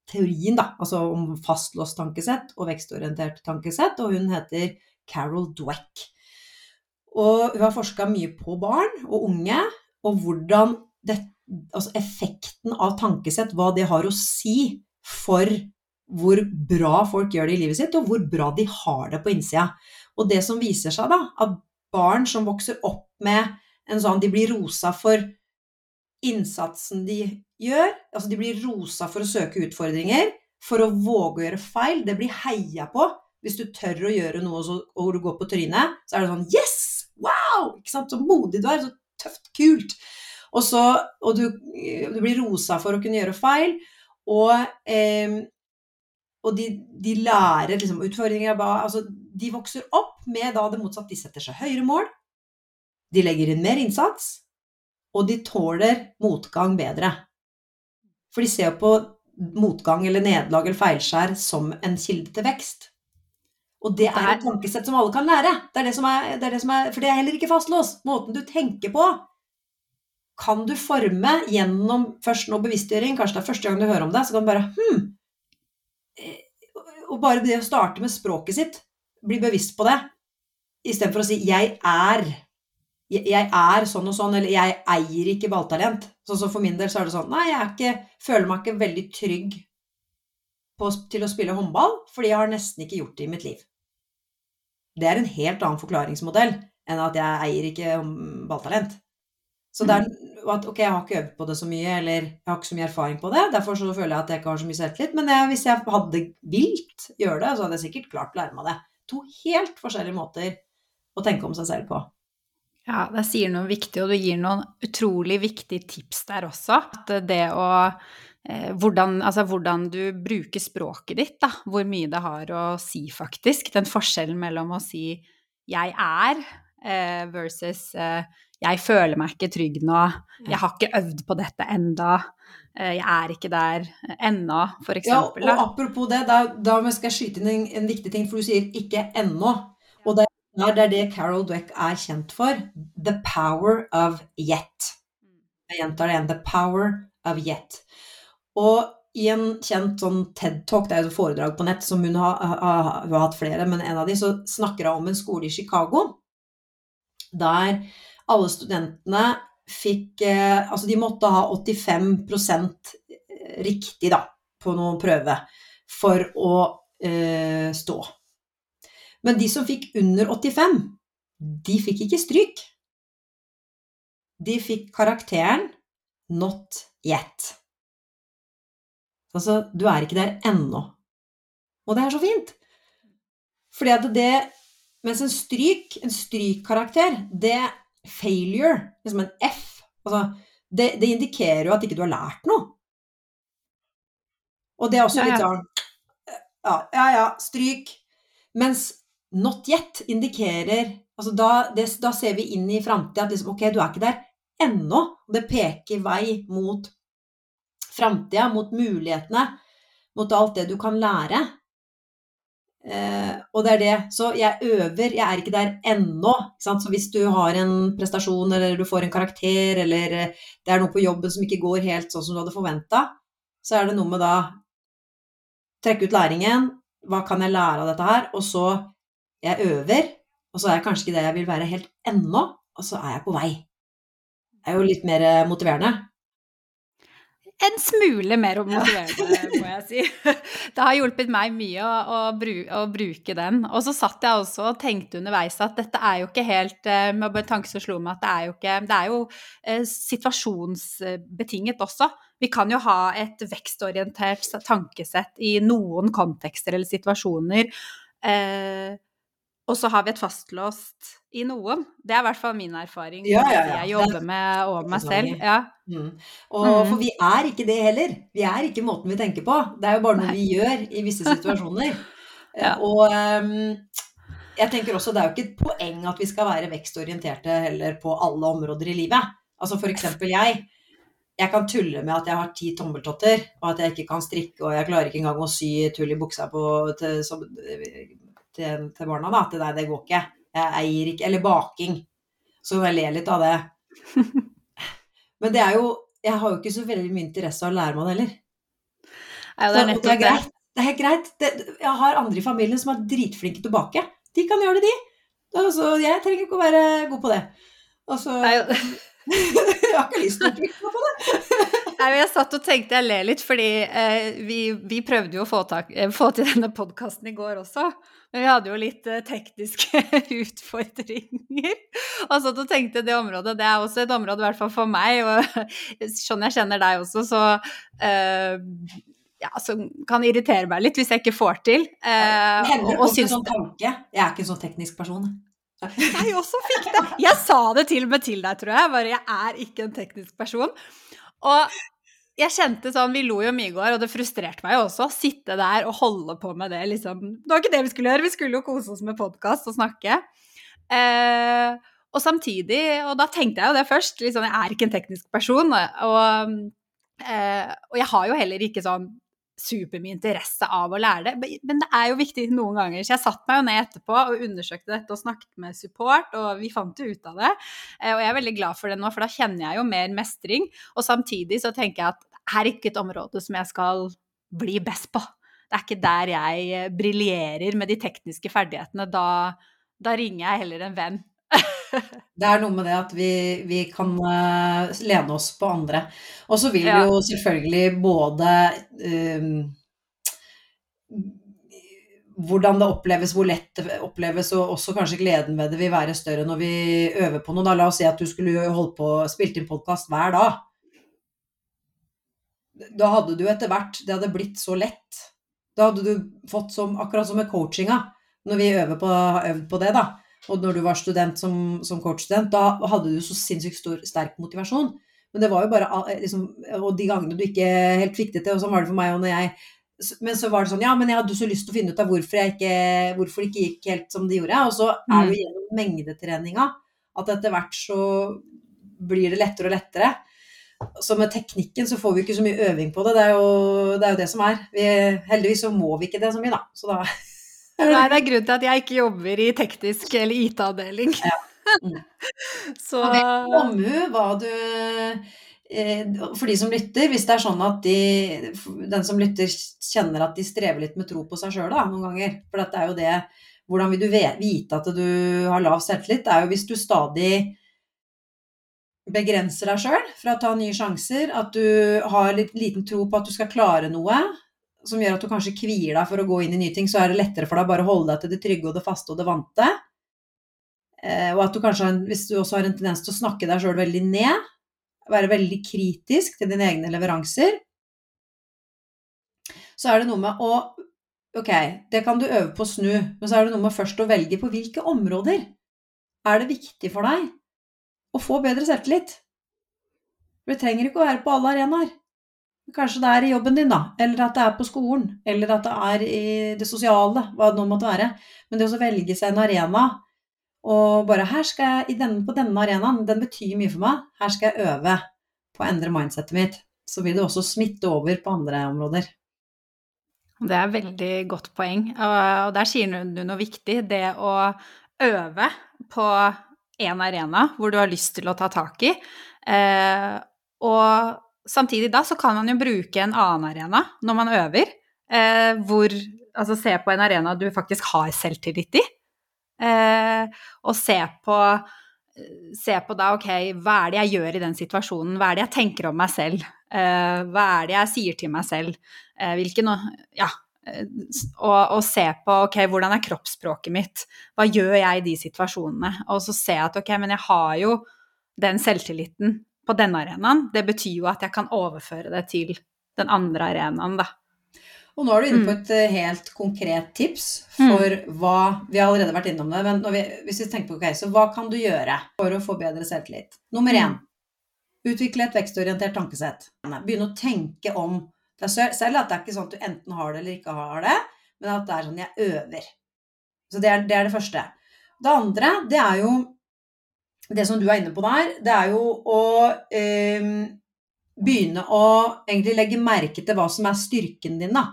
teorien, da, altså om fastlåst tankesett og vekstorientert tankesett, og hun heter Carol Dweck. Og hun har forska mye på barn og unge, og hvordan dette altså effekten av tankesett, hva det har å si for hvor bra folk gjør det i livet sitt, og hvor bra de har det på innsida. Og det som viser seg, da, at barn som vokser opp med en sånn De blir rosa for innsatsen de gjør. Altså de blir rosa for å søke utfordringer, for å våge å gjøre feil. Det blir heia på. Hvis du tør å gjøre noe og du går på trynet, så er det sånn Yes! Wow! Ikke sant? Så modig du er. Så tøft. Kult. Og, så, og du, du, blir rosa for å kunne gjøre feil. Og, eh, og de, de, lærer liksom utfordringer altså, De vokser opp med da det motsatte. De setter seg høyere mål. De legger inn mer innsats. Og de tåler motgang bedre. For de ser på motgang eller nederlag eller feilskjær som en kilde til vekst. Og det er et tankesett som alle kan lære. Det er det som er, det er, det som er For det er heller ikke fastlåst. Måten du tenker på, kan du forme gjennom først nå bevisstgjøring. Kanskje det er første gang du hører om det, så kan du bare hm. Og bare det å starte med språket sitt, bli bevisst på det, istedenfor å si 'jeg er' jeg er sånn og sånn, eller jeg eier ikke balltalent. Sånn som for min del så er det sånn Nei, jeg ikke, føler meg ikke veldig trygg på, til å spille håndball, fordi jeg har nesten ikke gjort det i mitt liv. Det er en helt annen forklaringsmodell enn at jeg eier ikke balltalent. Så det er mm. at ok, jeg har ikke øvd på det så mye, eller jeg har ikke så mye erfaring på det, derfor så føler jeg at jeg ikke har så mye selvtillit. Men jeg, hvis jeg hadde vilt gjøre det, så hadde jeg sikkert klart å lære meg det. To helt forskjellige måter å tenke om seg selv på. Ja, det sier noe viktig, og du gir noen utrolig viktige tips der også. At det å eh, hvordan, altså hvordan du bruker språket ditt, da. Hvor mye det har å si, faktisk. Den forskjellen mellom å si 'jeg er' eh, versus eh, 'jeg føler meg ikke trygg nå', 'jeg har ikke øvd på dette enda'. Eh, jeg er ikke der ennå, for eksempel. Ja, og apropos det, da, da skal jeg skyte inn en, en viktig ting, for du sier 'ikke ennå'. Og det det er det Carol Dweck er kjent for. The power of yet. Jeg gjentar det igjen. The power of yet. Og i en kjent sånn TED-talk, det er jo et foredrag på nett som hun har, har, har hatt flere, men en av de, så snakker hun om en skole i Chicago der alle studentene fikk eh, Altså de måtte ha 85% riktig, da, på noen prøve for å eh, stå. Men de som fikk under 85, de fikk ikke stryk. De fikk karakteren 'not yet'. Altså, du er ikke der ennå. Og det er så fint. Fordi at det Mens en stryk, en strykkarakter, det failure, liksom en F altså, det, det, indikerer jo at ikke du har lært noe. Og det er også litt sånn Ja, ja, ja, stryk. Mens Not yet indikerer altså da, det, da ser vi inn i framtida at liksom, ok, du er ikke der ennå. Det peker vei mot framtida, mot mulighetene, mot alt det du kan lære. Eh, og det er det. Så jeg øver, jeg er ikke der ennå. Så hvis du har en prestasjon, eller du får en karakter, eller eh, det er noe på jobben som ikke går helt sånn som du hadde forventa, så er det noe med da trekke ut læringen. Hva kan jeg lære av dette her? Og så jeg øver, og så er jeg kanskje ikke det jeg vil være helt ennå, og så er jeg på vei. Det er jo litt mer eh, motiverende. En smule mer motiverende, må jeg si. Det har hjulpet meg mye å, å, bruke, den. Og så satt jeg også og tenkte underveis at dette er jo ikke helt eh, Med en tanke som slo meg at det er jo ikke Det er jo eh, situasjonsbetinget også. Vi kan jo ha et vekstorientert tankesett i noen kontekster eller situasjoner. Eh, og så har vi et fastlåst i noen. Det er i hvert fall min erfaring. Ja, ja, ja. Jeg jobber med og meg selv. Ja. Mm. Og, mm. For vi er ikke det heller. Vi er ikke måten vi tenker på. Det er jo bare noe Nei. vi gjør i visse situasjoner. ja. Og um, jeg tenker også det er jo ikke et poeng at vi skal være vekstorienterte heller på alle områder i livet. Altså for eksempel jeg. Jeg kan tulle med at jeg har ti tommeltotter, og at jeg ikke kan strikke, og jeg klarer ikke engang å sy tull i buksa på, til, som, til, til barna, da. Til deg, det går ikke. Jeg eier ikke Eller baking. Så jeg ler litt av det. Men det er jo Jeg har jo ikke så veldig mye interesse av å lære meg det heller. Ja, det, er nettopp det er greit. Det er helt greit. Det, jeg har andre i familien som er dritflinke til å bake. De kan gjøre det, de. Altså, jeg trenger ikke å være god på det. Altså Jeg har ikke lyst til å trykke meg på det. Nei, jeg satt og tenkte jeg ler litt, fordi eh, vi, vi, prøvde jo å få, tak, eh, få til denne podkasten i går også. Vi hadde jo litt eh, tekniske utfordringer. Og så tenkte jeg det området, det er også et område, i hvert fall for meg, og sånn jeg kjenner deg også, så uh, ja, som kan irritere meg litt hvis jeg ikke får til. Eh, og, og syns sånn tanke. Jeg er ikke en sånn teknisk person. Jeg også fikk det. Jeg sa det til og med til deg, tror jeg. Bare jeg er ikke en teknisk person. Og jeg kjente sånn, Vi lo jo mye i går, og det frustrerte meg jo også. Sitte der og holde på med det. liksom. Det var ikke det vi skulle gjøre, vi skulle jo kose oss med podkast og snakke. Eh, og samtidig, og da tenkte jeg jo det først, liksom, jeg er ikke en teknisk person. Og, eh, og jeg har jo heller ikke sånn supermye interesse av å lære det, men det er jo viktig noen ganger. Så jeg satte meg jo ned etterpå og undersøkte dette og snakket med support, og vi fant jo ut av det. Eh, og jeg er veldig glad for det nå, for da kjenner jeg jo mer mestring. Og samtidig så tenker jeg at det er ikke et område som jeg skal bli best på. Det er ikke der jeg eh, briljerer med de tekniske ferdighetene. Da, da ringer jeg heller en venn det er noe med det at vi, vi kan uh, lene oss på andre. Og så vil ja. jo selvfølgelig både um, hvordan det oppleves, hvor lett det oppleves, og også kanskje gleden ved det vil være større når vi øver på noe. Da la oss si at du skulle holdt på, spilt inn podkast hver dag. Da hadde du etter hvert Det hadde blitt så lett. Da hadde du fått som Akkurat som med coachinga, når vi øver på, øvd på det, da og når du var student som, som coachstudent, da hadde du så sinnssykt stor, sterk motivasjon. Men det var jo bare eh, liksom, Og de gangene du ikke helt fikk det til, og sånn var det for meg og når jeg Men så var det sånn Ja, men jeg hadde så lyst til å finne ut av hvorfor, ikke, hvorfor det ikke gikk helt som det gjorde. Og så er det mm. gjennom mengdetreninga at etter hvert så blir det lettere og lettere. Så med teknikken så får vi ikke så mye øving på det. Det er jo det, er jo det som er. Vi, heldigvis så må vi ikke det så mye, da. Så da Nei, det er grunnen til at jeg ikke jobber i teknisk eller IT-avdeling. Ja. Mm. Så Omhu, hva du eh, For de som lytter, hvis det er sånn at de, den som lytter kjenner at de strever litt med tro på seg sjøl noen ganger For dette er jo det Hvordan vil du vite at du har lav selvtillit? Det er jo hvis du stadig begrenser deg sjøl fra å ta nye sjanser, at du har litt liten tro på at du skal klare noe, som gjør at du kanskje kvier deg for å gå inn i nye ting, så er det lettere for deg bare å holde deg til det trygge og det faste og det vante. Eh, og at du kanskje, hvis du også har en tendens til å snakke deg sjøl veldig ned, være veldig kritisk til dine egne leveranser, så er det noe med å Ok, det kan du øve på å snu, men så er det noe med først å velge på hvilke områder er det viktig for deg å få bedre selvtillit. Det trenger ikke å være på alle arenaer. Kanskje det er i jobben din, da, eller at det er på skolen, eller at det er i det sosiale, hva det nå måtte være. Men det å velge seg en arena og bare her skal jeg, denne, På denne arenaen, den betyr mye for meg, her skal jeg øve på å endre mindsettet mitt. Så vil det også smitte over på andre områder. Det er veldig godt poeng, og der sier du noe viktig. Det å øve på en arena hvor du har lyst til å ta tak i. Eh, og samtidig da så kan man jo bruke en annen arena når man øver, eh, hvor Altså se på en arena du faktisk har selvtillit i, eh, og se på Se på da, ok, hva er det jeg gjør i den situasjonen, hva er det jeg tenker om meg selv, eh, hva er det jeg sier til meg selv, eh, hvilken Ja. Eh, og, og, se på ok, hvordan er kroppsspråket mitt, hva gjør jeg i de situasjonene? Og så se at ok, men jeg har jo den selvtilliten på denne arenaen, det betyr jo at jeg kan overføre det til den andre arenaen, da. Og nå er du inne på mm. et eh, helt konkret tips for mm. hva Vi har allerede vært innom det, men vi, hvis vi tenker på okay, så hva kan du gjøre for å få bedre selvtillit? Nummer én mm. utvikle et vekstorientert tankesett. Begynne å tenke om deg selv. At det er ikke sånn at du enten har det eller ikke har det, men at det er sånn jeg øver. Så det er det, er det første. Det andre, det er jo det som du er inne på der, det er jo å eh, begynne å egentlig legge merke til hva som er styrken din, da.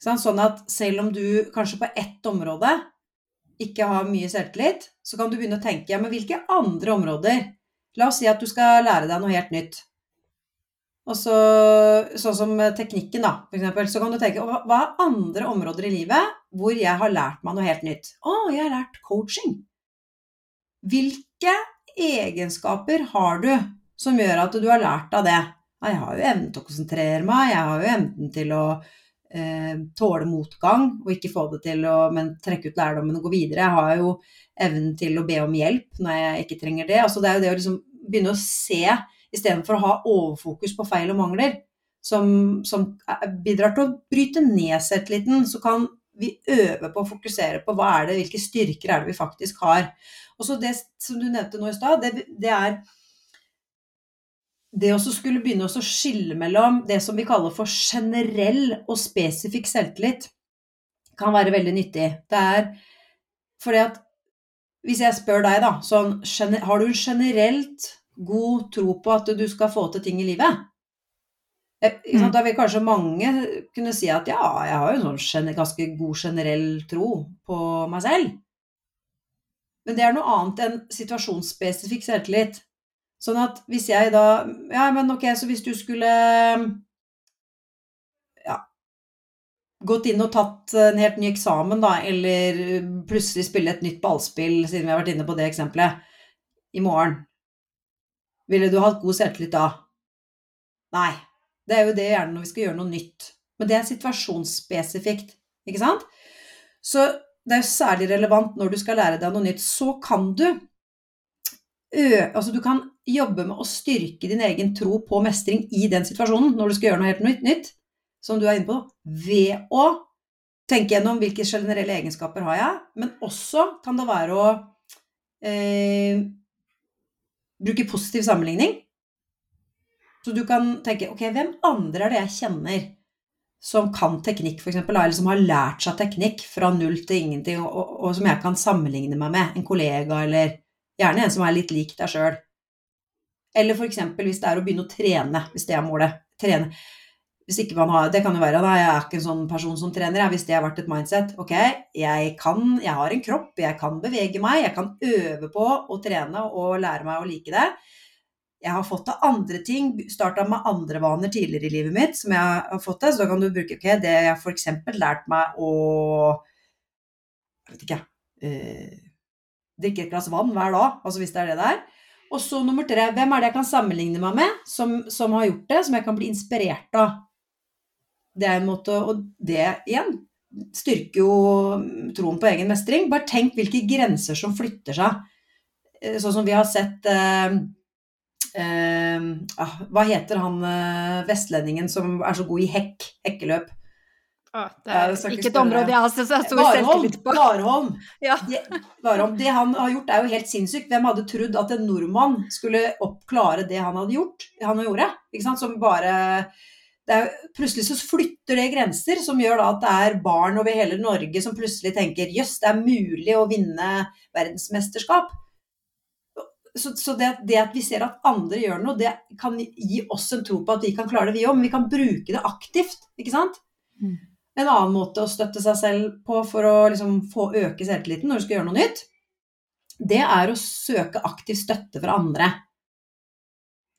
Sånn at selv om du kanskje på ett område ikke har mye selvtillit, så kan du begynne å tenke ja, men hvilke andre områder La oss si at du skal lære deg noe helt nytt. Og så, sånn som teknikken, da, eksempel, så kan du tenke hva er andre områder i livet hvor jeg har lært meg noe helt nytt? Å, jeg har lært coaching. Hvilke egenskaper har du som gjør at du har lært av det? Jeg har jo evnen til å konsentrere meg, jeg har jo evnen til å eh, tåle motgang og ikke få det til å men trekke ut lærdommen og gå videre. Jeg har jo evnen til å be om hjelp når jeg ikke trenger det. Altså, det er jo det å liksom begynne å se istedenfor å ha overfokus på feil og mangler, som, som bidrar til å bryte ned selvtilliten, så kan vi øve på å fokusere på hva er det, hvilke styrker er det vi faktisk har. Og så det som du nevnte nå i stad, det, det, er det å skulle begynne å skille mellom det som vi kaller for generell og spesifikk selvtillit, kan være veldig nyttig. Det er fordi at hvis jeg spør deg, da, sånn Har du en generelt god tro på at du skal få til ting i livet? Mm. Da vil kanskje mange kunne si at ja, jeg har jo en sånn ganske god generell tro på meg selv. Men det er noe annet enn situasjonsspesifikk selvtillit. Sånn at hvis jeg da Ja, men ok, så hvis du skulle Ja Gått inn og tatt en helt ny eksamen, da, eller plutselig spille et nytt ballspill, siden vi har vært inne på det eksempelet, i morgen Ville du hatt god selvtillit da? Nei. Det er jo det gjerne når vi skal gjøre noe nytt. Men det er situasjonsspesifikt, ikke sant? Så det er særlig relevant når du skal lære deg noe nytt. Så kan du altså du kan jobbe med å styrke din egen tro på mestring i den situasjonen, når du skal gjøre noe helt nytt som du er inne på, ved å tenke gjennom hvilke generelle egenskaper har jeg, men også kan det være å eh, bruke positiv sammenligning. Så du kan tenke ok, hvem andre er det jeg kjenner som kan teknikk, f.eks., eller som har lært seg teknikk fra null til ingenting, og, og, og som jeg kan sammenligne meg med? En kollega eller Gjerne en som er litt lik deg sjøl. Eller f.eks. hvis det er å begynne å trene, hvis det er målet. Trene. Hvis ikke man har, Det kan jo være da, jeg er ikke en sånn person som trener, hvis det har vært et mindset. Ok, jeg kan, jeg har en kropp, jeg kan bevege meg, jeg kan øve på å trene og lære meg å like det. Jeg har fått av andre ting, starta med andre vaner tidligere i livet mitt som jeg har fått av. så da kan du bruke okay, det jeg f.eks. lært meg å Jeg vet ikke, eh, drikke et glass vann hver dag, altså hvis det er det det er. Og så nummer tre, hvem er det jeg kan sammenligne meg med som, som har gjort det, som jeg kan bli inspirert av? Det er en måte Og det igjen styrker jo troen på egen mestring. Bare tenk hvilke grenser som flytter seg. Eh, sånn som vi har sett eh, eh, ah, Hva heter han eh, vestlendingen som er så god i hekk? Hekkeløp? Å, det er ikke et område jeg har så stor selvtillit på. Warholm. Ja. Det, Det han har gjort, er jo helt sinnssykt. Hvem hadde trodd at en nordmann skulle oppklare det han hadde gjort? Han gjorde, ikke sant? Som bare er, Plutselig så flytter det grenser, som gjør da at det er barn over hele Norge som plutselig tenker jøss, det er mulig å vinne verdensmesterskap. Så, så det, det, at vi ser at andre gjør noe, det kan gi oss en tro på at vi kan klare det, vi òg. Men vi kan bruke det aktivt, ikke sant? Mm. En annen måte å støtte seg selv på for å liksom få øke selvtilliten når du skal gjøre noe nytt, det er å søke aktiv støtte fra andre.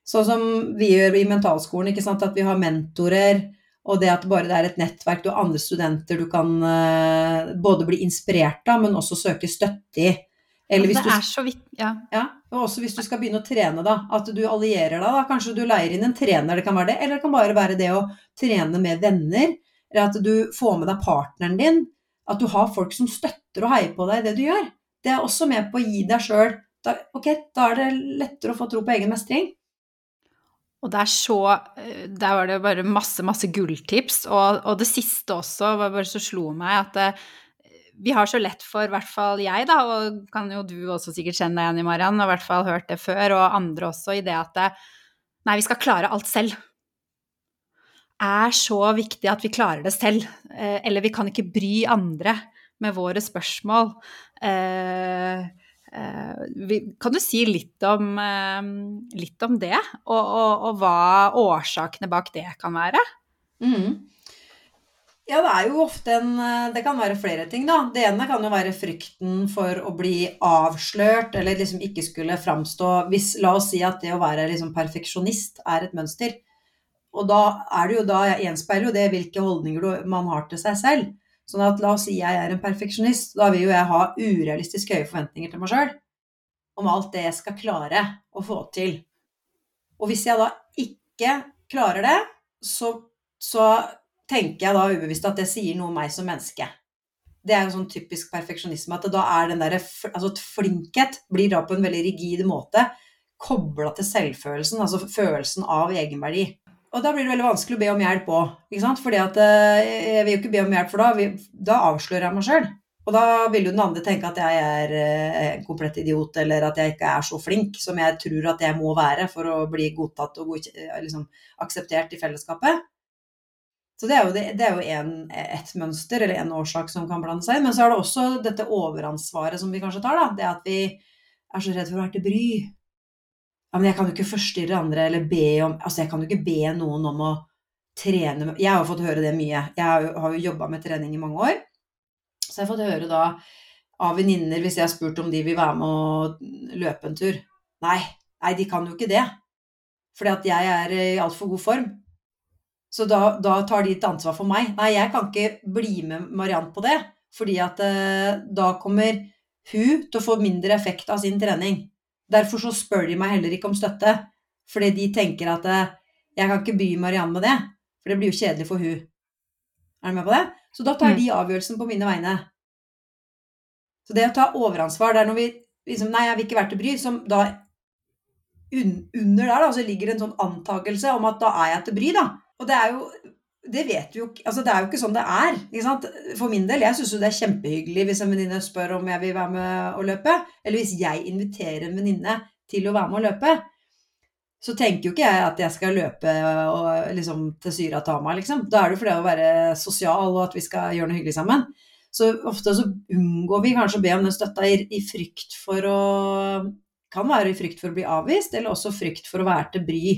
Sånn som vi gjør i mentalskolen, ikke sant? at vi har mentorer, og det at bare det er et nettverk, du har andre studenter du kan uh, både bli inspirert av, men også søke støtte i. Eller hvis det er så vidt, ja. ja. Og også hvis du skal begynne å trene, da. At du allierer deg, da. Kanskje du leier inn en trener, det kan være det. Eller det kan bare være det å trene med venner eller at du får med deg partneren din. At du har folk som støtter og heier på deg i det du gjør. Det er også med på å gi deg sjøl Ok, da er det lettere å få tro på egen mestring. Og det er så eh, Der var det bare masse, masse gulltips. Og, og det siste også var bare så slo meg at det, eh, vi har så lett for, i hvert fall jeg, da, og kan jo du også sikkert kjenne deg igjen i, Mariann, og i hvert fall hørt det før, og andre også, i det at det, nei, vi skal klare alt selv er så viktig at vi klarer det selv. Eh, eller vi kan ikke bry andre med våre spørsmål. Eh, eh, kan du si litt om, litt om det, og, og, og, hva årsakene bak det kan være? Mm. Ja, det er jo ofte en Det kan være flere ting, da. Det ene kan jo være frykten for å bli avslørt, eller liksom ikke skulle framstå hvis, La oss si at det å være liksom perfeksjonist er et mønster og da er det jo da gjenspeiler jo det hvilke holdninger man har til seg selv. Sånn at la oss si jeg er en perfeksjonist, da vil jo jeg ha urealistisk høye forventninger til meg sjøl om alt det jeg skal klare å få til. Og hvis jeg da ikke klarer det, så, så tenker jeg da ubevisst at det sier noe om meg som menneske. Det er jo sånn typisk perfeksjonisme at da er den der, Altså flinkhet blir da på en veldig rigid måte kobla til selvfølelsen, altså følelsen av egenverdi. Og da blir det veldig vanskelig å be om hjelp òg. At eh, jeg vil jo ikke be om hjelp, for da, da avslører jeg meg sjøl. Og da vil jo den andre tenke at jeg er eh, en komplett idiot, eller at jeg ikke er så flink som jeg tror at jeg må være for å bli godtatt og eh, liksom, akseptert i fellesskapet. Så det er jo, det, det er jo en, et mønster, eller en årsak som kan blande seg inn. Men så er det også dette overansvaret som vi kanskje tar, da. Det at vi er så redd for å være til bry. Ja, men jeg kan jo ikke forstyrre andre eller be om Altså, jeg kan jo ikke be noen om å trene Jeg har jo fått høre det mye. Jeg har jo, jobba med trening i mange år. Så jeg har fått høre da av venninner, hvis jeg har spurt om de vil være med å løpe en tur Nei, nei, de kan jo ikke det. Fordi at jeg er i altfor god form. Så da, da tar de et ansvar for meg. Nei, jeg kan ikke bli med Mariann på det. Fordi at eh, da kommer hun til å få mindre effekt av sin trening. Derfor så spør de meg heller ikke om støtte. Fordi de tenker at eh, jeg kan ikke by Mariann med det. For det blir jo kjedelig for hun. Er du med på det? Så da tar Mm. de avgjørelsen på mine vegne. Så det å ta overansvar, det er når vi liksom Nei, jeg vil ikke være til bry, som da un, Under der da, så ligger en sånn antakelse om at da er jeg til bry, da. Og det er jo det vet vi jo Altså, det er jo ikke sånn det er. For min del, jeg syns jo det er kjempehyggelig hvis en venninne spør om jeg vil være med å løpe. Eller hvis jeg inviterer en venninne til å være med å løpe. Så tenker jo ikke jeg at jeg skal løpe og, liksom, til Syria meg. liksom. Da er det jo for det å være sosial og at vi skal gjøre noe hyggelig sammen. Så ofte så unngår vi kanskje å be om den støtta i, i frykt for å Kan være i frykt for å bli avvist, eller også frykt for å være til bry.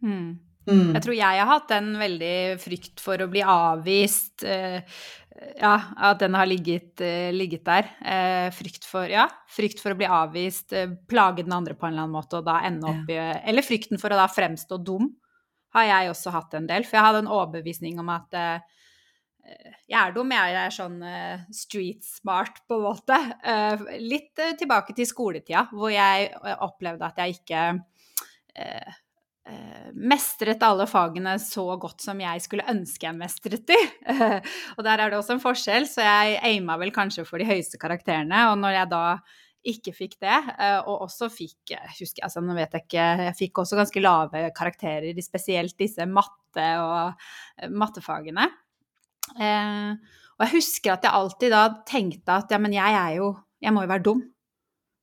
Mm. Mm. Jeg tror jeg har hatt en veldig frykt for å bli avvist. eh, ja, at den har ligget, eh, ligget der. Eh, frykt for Ja, frykt for å bli avvist, eh, plage den andre på en eller annen måte, og da ende opp i Eller frykten for å da fremstå dum, har jeg også hatt en del. For jeg hadde en overbevisning om at eh, jeg er dum, jeg er sånn eh, street smart, på en måte. Litt tilbake til skoletida, hvor jeg opplevde at jeg ikke mestret alle fagene så godt som jeg skulle ønske jeg mestret de. og der er det også en forskjell, så jeg aima vel kanskje for de høyeste karakterene. Og når jeg da ikke fikk det, eh, og også fikk jeg husker, altså nå vet jeg ikke, jeg fikk også ganske lave karakterer i spesielt disse matte og eh, mattefagene. Eh, og jeg husker at jeg alltid da tenkte at ja, men jeg er jo Jeg må jo være dum.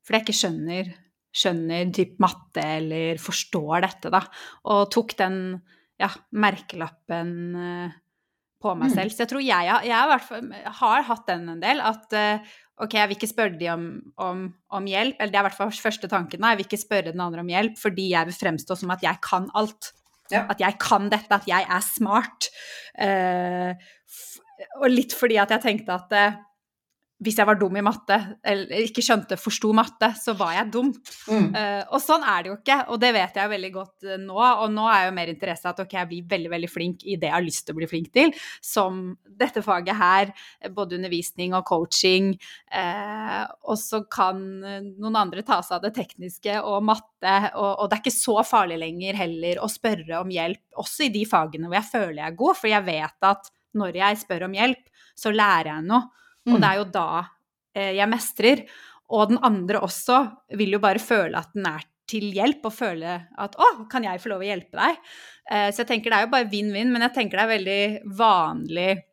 For jeg ikke skjønner skjønner typ matte eller forstår dette, da. Og tok den ja, merkelappen eh, på meg Mm. selv. Så jeg tror jeg, jeg har, har hatt den en del. At eh, ok, jeg vil ikke spørre de om, om, om hjelp. Eller det er i hvert fall første tanken. da, Jeg vil ikke spørre den andre om hjelp fordi jeg vil fremstå som at jeg kan alt. Ja. At jeg kan dette, at jeg er smart. Eh, og litt fordi at jeg tenkte at eh, hvis jeg var dum i matte, eller ikke skjønte, forsto matte, så var jeg dum. Mm. Uh, og sånn er det jo ikke, og det vet jeg veldig godt eh, nå. Og nå er jo mer interesse at ok, jeg blir veldig veldig flink i det jeg har lyst til å bli flink til, som dette faget her, både undervisning og coaching. Uh, og så kan noen andre ta seg av det tekniske og matte, og, og det er ikke så farlig lenger heller å spørre om hjelp, også i de fagene hvor jeg føler jeg er god, for jeg vet at når jeg spør om hjelp, så lærer jeg noe. Og Mm. det er jo da eh, jeg mestrer. Og den andre også vil jo bare føle at den er til hjelp, og føle at 'Å, kan jeg få lov å hjelpe deg?' Eh, så jeg tenker det er jo bare vinn-vinn, men jeg tenker det er veldig vanlig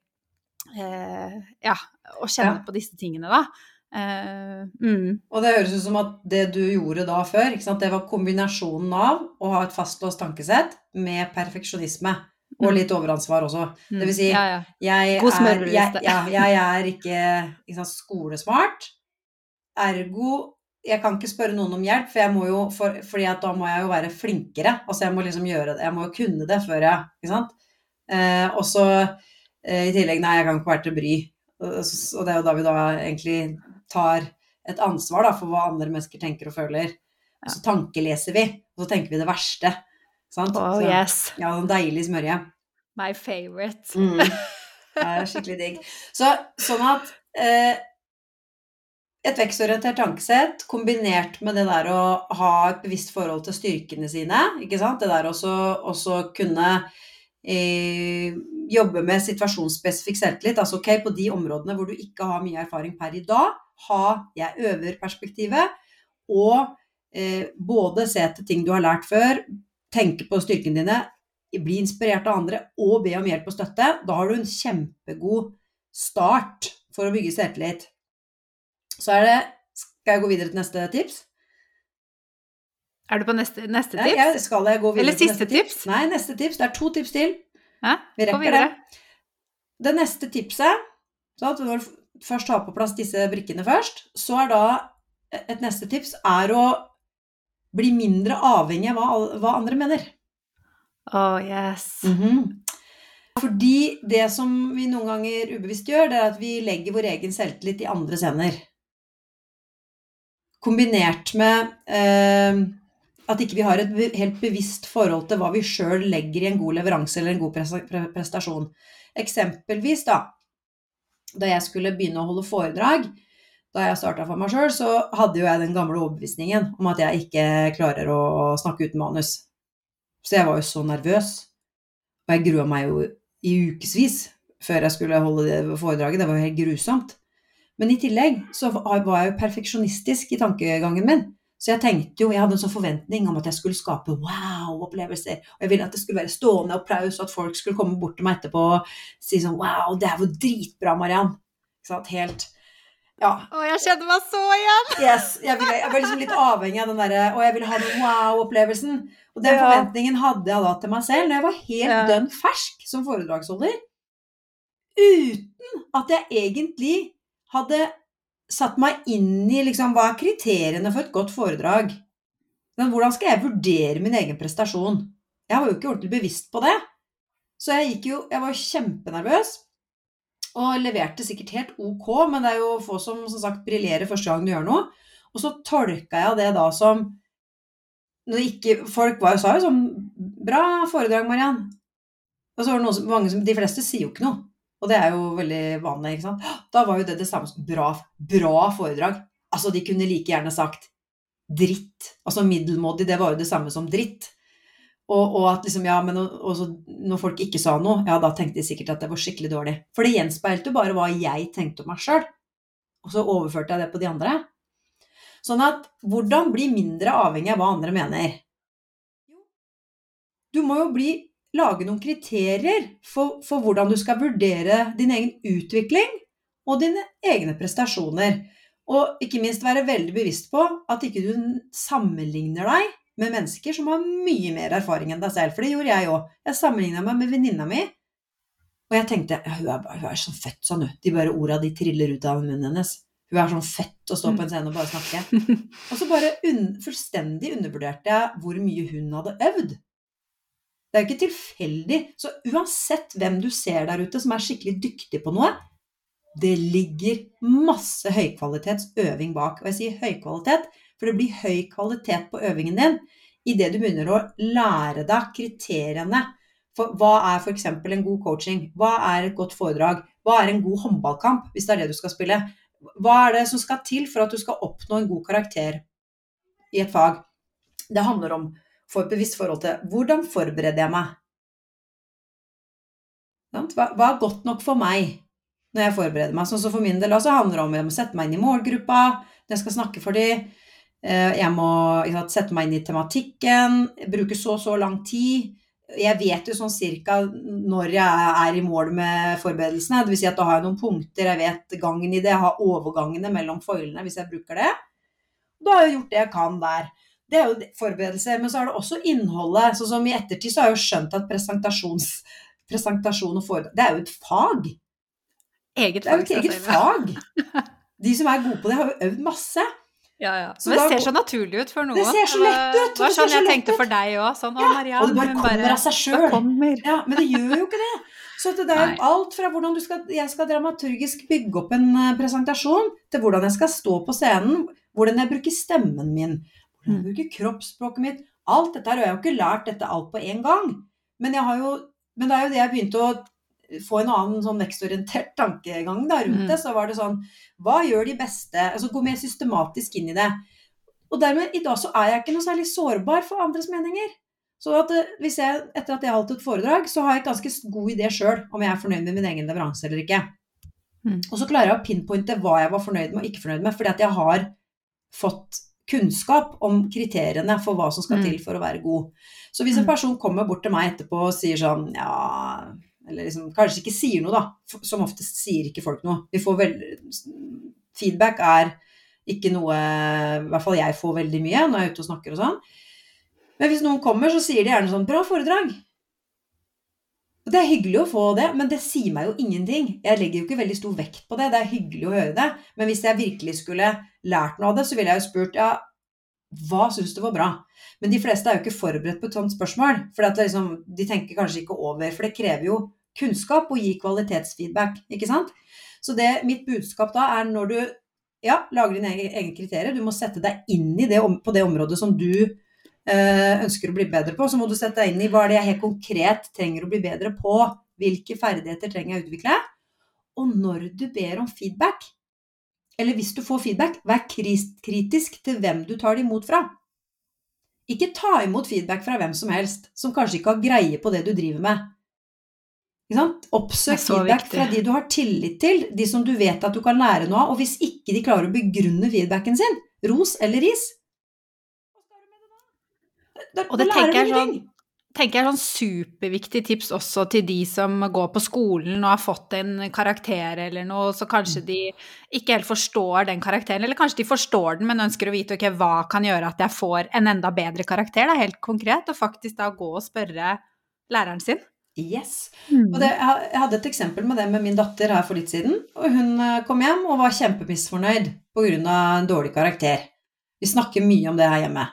eh, ja, å kjenne Ja. på disse tingene, da. Eh, mm, Og det høres ut som at det du gjorde da før, det var kombinasjonen av å ha et fastlåst tankesett med perfeksjonisme. Og Mm. litt overansvar også. mm. Det vil si, ja, ja. Jeg er, jeg, ja, jeg er ikke, ikke sant, skolesmart. Ergo jeg kan ikke spørre noen om hjelp, for jeg må jo, for, fordi da må jeg jo være flinkere. Altså jeg må liksom gjøre det, jeg må jo kunne det før jeg Ikke sant. Eh, og så eh, i tillegg, nei, jeg kan ikke være til bry. Og, og det er jo da vi da egentlig tar et ansvar da, for hva andre mennesker tenker og føler. Og så tankeleser vi, og så tenker vi det verste. Sant? Oh så, yes. Ja, deilig smørje. My favorite. Mm. Det er skikkelig digg. Så, sånn at eh, et vekstorientert tankesett kombinert med det der å ha et bevisst forhold til styrkene sine, ikke sant? Det der også, også kunne eh, jobbe med situasjonsspesifikk selvtillit. Altså ok, på de områdene hvor du ikke har mye erfaring per i dag, ha jeg øver-perspektivet, og eh, både se etter ting du har lært før, tenke på styrkene dine, bli inspirert av andre og be om hjelp og støtte, da har du en kjempegod start for å bygge selvtillit. Så er det Skal jeg gå videre til neste tips? Er du på neste, neste tips? jeg, skal jeg gå videre Eller til neste tips? tips? Nei, neste tips. Det er to tips til. Hæ? Vi rekker det. Det neste tipset så at Når du først har på plass disse brikkene først, så er da et neste tips er å bli mindre avhengig av hva, hva andre mener. Oh, yes. Mhm. Fordi det som vi noen ganger ubevisst gjør, det er at vi legger vår egen selvtillit i andres hender. Kombinert med eh, at ikke vi har et helt bevisst forhold til hva vi sjøl legger i en god leveranse eller en god prestasjon. Eksempelvis, da, da jeg skulle begynne å holde foredrag, da jeg starta for meg sjøl, så hadde jo jeg den gamle overbevisningen om at jeg ikke klarer å snakke uten manus. Så jeg var jo så nervøs. Og jeg grua meg jo i ukevis før jeg skulle holde det foredraget. Det var jo helt grusomt. Men i tillegg så var jeg jo perfeksjonistisk i tankegangen min. Så jeg tenkte jo, jeg hadde en sånn forventning om at jeg skulle skape wow-opplevelser. Og jeg ville at det skulle være stående applaus, og at folk skulle komme bort til meg etterpå og si sånn wow, det er jo dritbra, Mariann. Helt Ja. Å, jeg kjenner meg så igjen! Yes, jeg, ville, jeg var liksom litt avhengig av den derre Og jeg ville ha den wow-opplevelsen. Og den forventningen hadde jeg da til meg selv når jeg var helt Ja. dønn fersk som foredragsholder. Uten at jeg egentlig hadde satt meg inn i liksom, hva er kriteriene for et godt foredrag. Men hvordan skal jeg vurdere min egen prestasjon? Jeg var jo ikke ordentlig bevisst på det. Så jeg gikk jo Jeg var kjempenervøs. Og leverte sikkert helt ok, men det er jo få som som sagt briljerer første gang du gjør noe. Og så tolka jeg det da som ikke, Folk var jo, sa jo sånn Bra foredrag, Mariann. Og så var det noen som, mange som De fleste sier jo ikke noe. Og det er jo veldig vanlig, ikke sant. Da var jo det det samme som bra, bra foredrag. Altså, de kunne like gjerne sagt dritt. Altså middelmådig, det var jo det samme som dritt. Og, og at liksom, ja, men og, og når folk ikke sa noe, ja, da tenkte de sikkert at det var skikkelig dårlig. For det gjenspeilte jo bare hva jeg tenkte om meg sjøl. Og så overførte jeg det på de andre. Sånn at hvordan bli mindre avhengig av hva andre mener? Du må jo bli, lage noen kriterier for, for hvordan du skal vurdere din egen utvikling og dine egne prestasjoner. Og ikke minst være veldig bevisst på at ikke du sammenligner deg med mennesker som har mye mer erfaring enn deg selv. For det gjorde jeg òg. Jeg sammenligna meg med venninna mi. Og jeg tenkte ja, hun, er, hun er sånn fett, sånn, hun. De bare orda de triller ut av munnen hennes. Hun er sånn fett å stå på en scene og bare snakke. Og så bare un fullstendig undervurderte jeg hvor mye hun hadde øvd. Det er jo ikke tilfeldig. Så uansett hvem du ser der ute som er skikkelig dyktig på noe, det ligger masse høykvalitetsøving bak. Og jeg sier høykvalitet, for det blir høy kvalitet på øvingen din idet du begynner å lære deg kriteriene for hva er f.eks. en god coaching? Hva er et godt foredrag? Hva er en god håndballkamp, hvis det er det du skal spille? Hva er det som skal til for at du skal oppnå en god karakter i et fag? Det handler om få et bevisst forhold til hvordan forbereder jeg meg? Hva er godt nok for meg når jeg forbereder meg? Sånn som for min del også handler det om å sette meg inn i målgruppa, når jeg skal snakke for dem. Jeg må sant, sette meg inn i tematikken, bruke så og så lang tid. Jeg vet jo sånn cirka når jeg er i mål med forberedelsene. Vil si at da har jeg noen punkter, jeg vet gangen i det, jeg har overgangene mellom foilene hvis jeg bruker det. Da har jeg gjort det jeg kan der. Det er jo forberedelse, men så er det også innholdet. Sånn som i ettertid så har jeg jo skjønt at presentasjon og foredrag Det er jo et fag. Eget Det er jo et eget fag. De som er gode på det, har jo øvd masse. Ja, ja. Så Men det da- ser så naturlig ut for noen. Det ser så lett ut, Det var sånn jeg så tenkte for deg òg. Sånn, Ja, Marianne, og det bare kommer kommer av seg sjøl. Ja, men det gjør jo ikke det. Så det er jo alt fra hvordan du skal, jeg skal dramaturgisk bygge opp en eh, presentasjon, til hvordan jeg skal stå på scenen, hvordan jeg bruker stemmen min, hvordan jeg Mm. bruker kroppsspråket mitt. Alt dette her, og jeg har jo ikke lært dette alt på én gang. Men, jeg har jo, men det er jo det jeg begynte å få en annen sånn vekstorientert tankegang da, rundt Mm. det. Så var det sånn Hva gjør de beste? Altså gå mer systematisk inn i det. Og dermed, i dag så er jeg ikke noe særlig sårbar for andres meninger. Så at eh, hvis jeg, etter at jeg har holdt et foredrag, så har jeg et ganske god idé sjøl om jeg er fornøyd med min egen leveranse eller ikke. Mm. Og så klarer jeg å pinpointe hva jeg var fornøyd med og ikke fornøyd med, fordi at jeg har fått kunnskap om kriteriene for hva som skal Mm. til for å være god. Så hvis en Mm. person kommer bort til meg etterpå og sier sånn ja Eller liksom kanskje ikke sier noe, da. Som oftest sier ikke folk noe. Vi får vel Feedback er Ikke noe I hvert fall jeg får veldig mye når jeg er ute og snakker og sånn. Men hvis noen kommer, så sier de gjerne sånn 'Bra foredrag'. Det er hyggelig å få det, men det sier meg jo ingenting. Jeg legger jo ikke veldig stor vekt på det. Det er hyggelig å høre det. Men hvis jeg virkelig skulle lært noe av det, så ville jeg jo spurt ja, hva syns du var bra? Men de fleste er jo ikke forberedt på et sånt spørsmål. For liksom, de tenker kanskje ikke over, for det krever jo kunnskap og gi kvalitetsfeedback, ikke sant? Så det, mitt budskap da er når du ja, lager dine egne kriterier, du må sette deg inn i det på det området som du eh, ønsker å bli bedre på, så må du sette deg inn i hva er det jeg helt konkret trenger å bli bedre på, hvilke ferdigheter trenger jeg å utvikle, og når du ber om feedback, eller hvis du får feedback, vær kritisk til hvem du tar det imot fra. Ikke ta imot feedback fra hvem som helst, som kanskje ikke har greie på det du driver med. Oppsøk feedback viktig. fra de du har tillit til, de som du vet at du kan lære noe av. Og hvis ikke de klarer å begrunne feedbacken sin, ros eller ris da, Og det tenker jeg sånn tenker jeg er sånn superviktig tips også til de som går på skolen og har fått en karakter eller noe, så kanskje de ikke helt forstår den karakteren, eller kanskje de forstår den, men ønsker å vite ok, hva kan gjøre at jeg får en enda bedre karakter, er helt konkret, og faktisk da gå og spørre læreren sin. Yes. Mm. Det, jeg hadde et eksempel med det med min datter her for litt siden. og Hun eh, kom hjem og var kjempemisfornøyd pga. en dårlig karakter. Vi snakker mye om det her hjemme.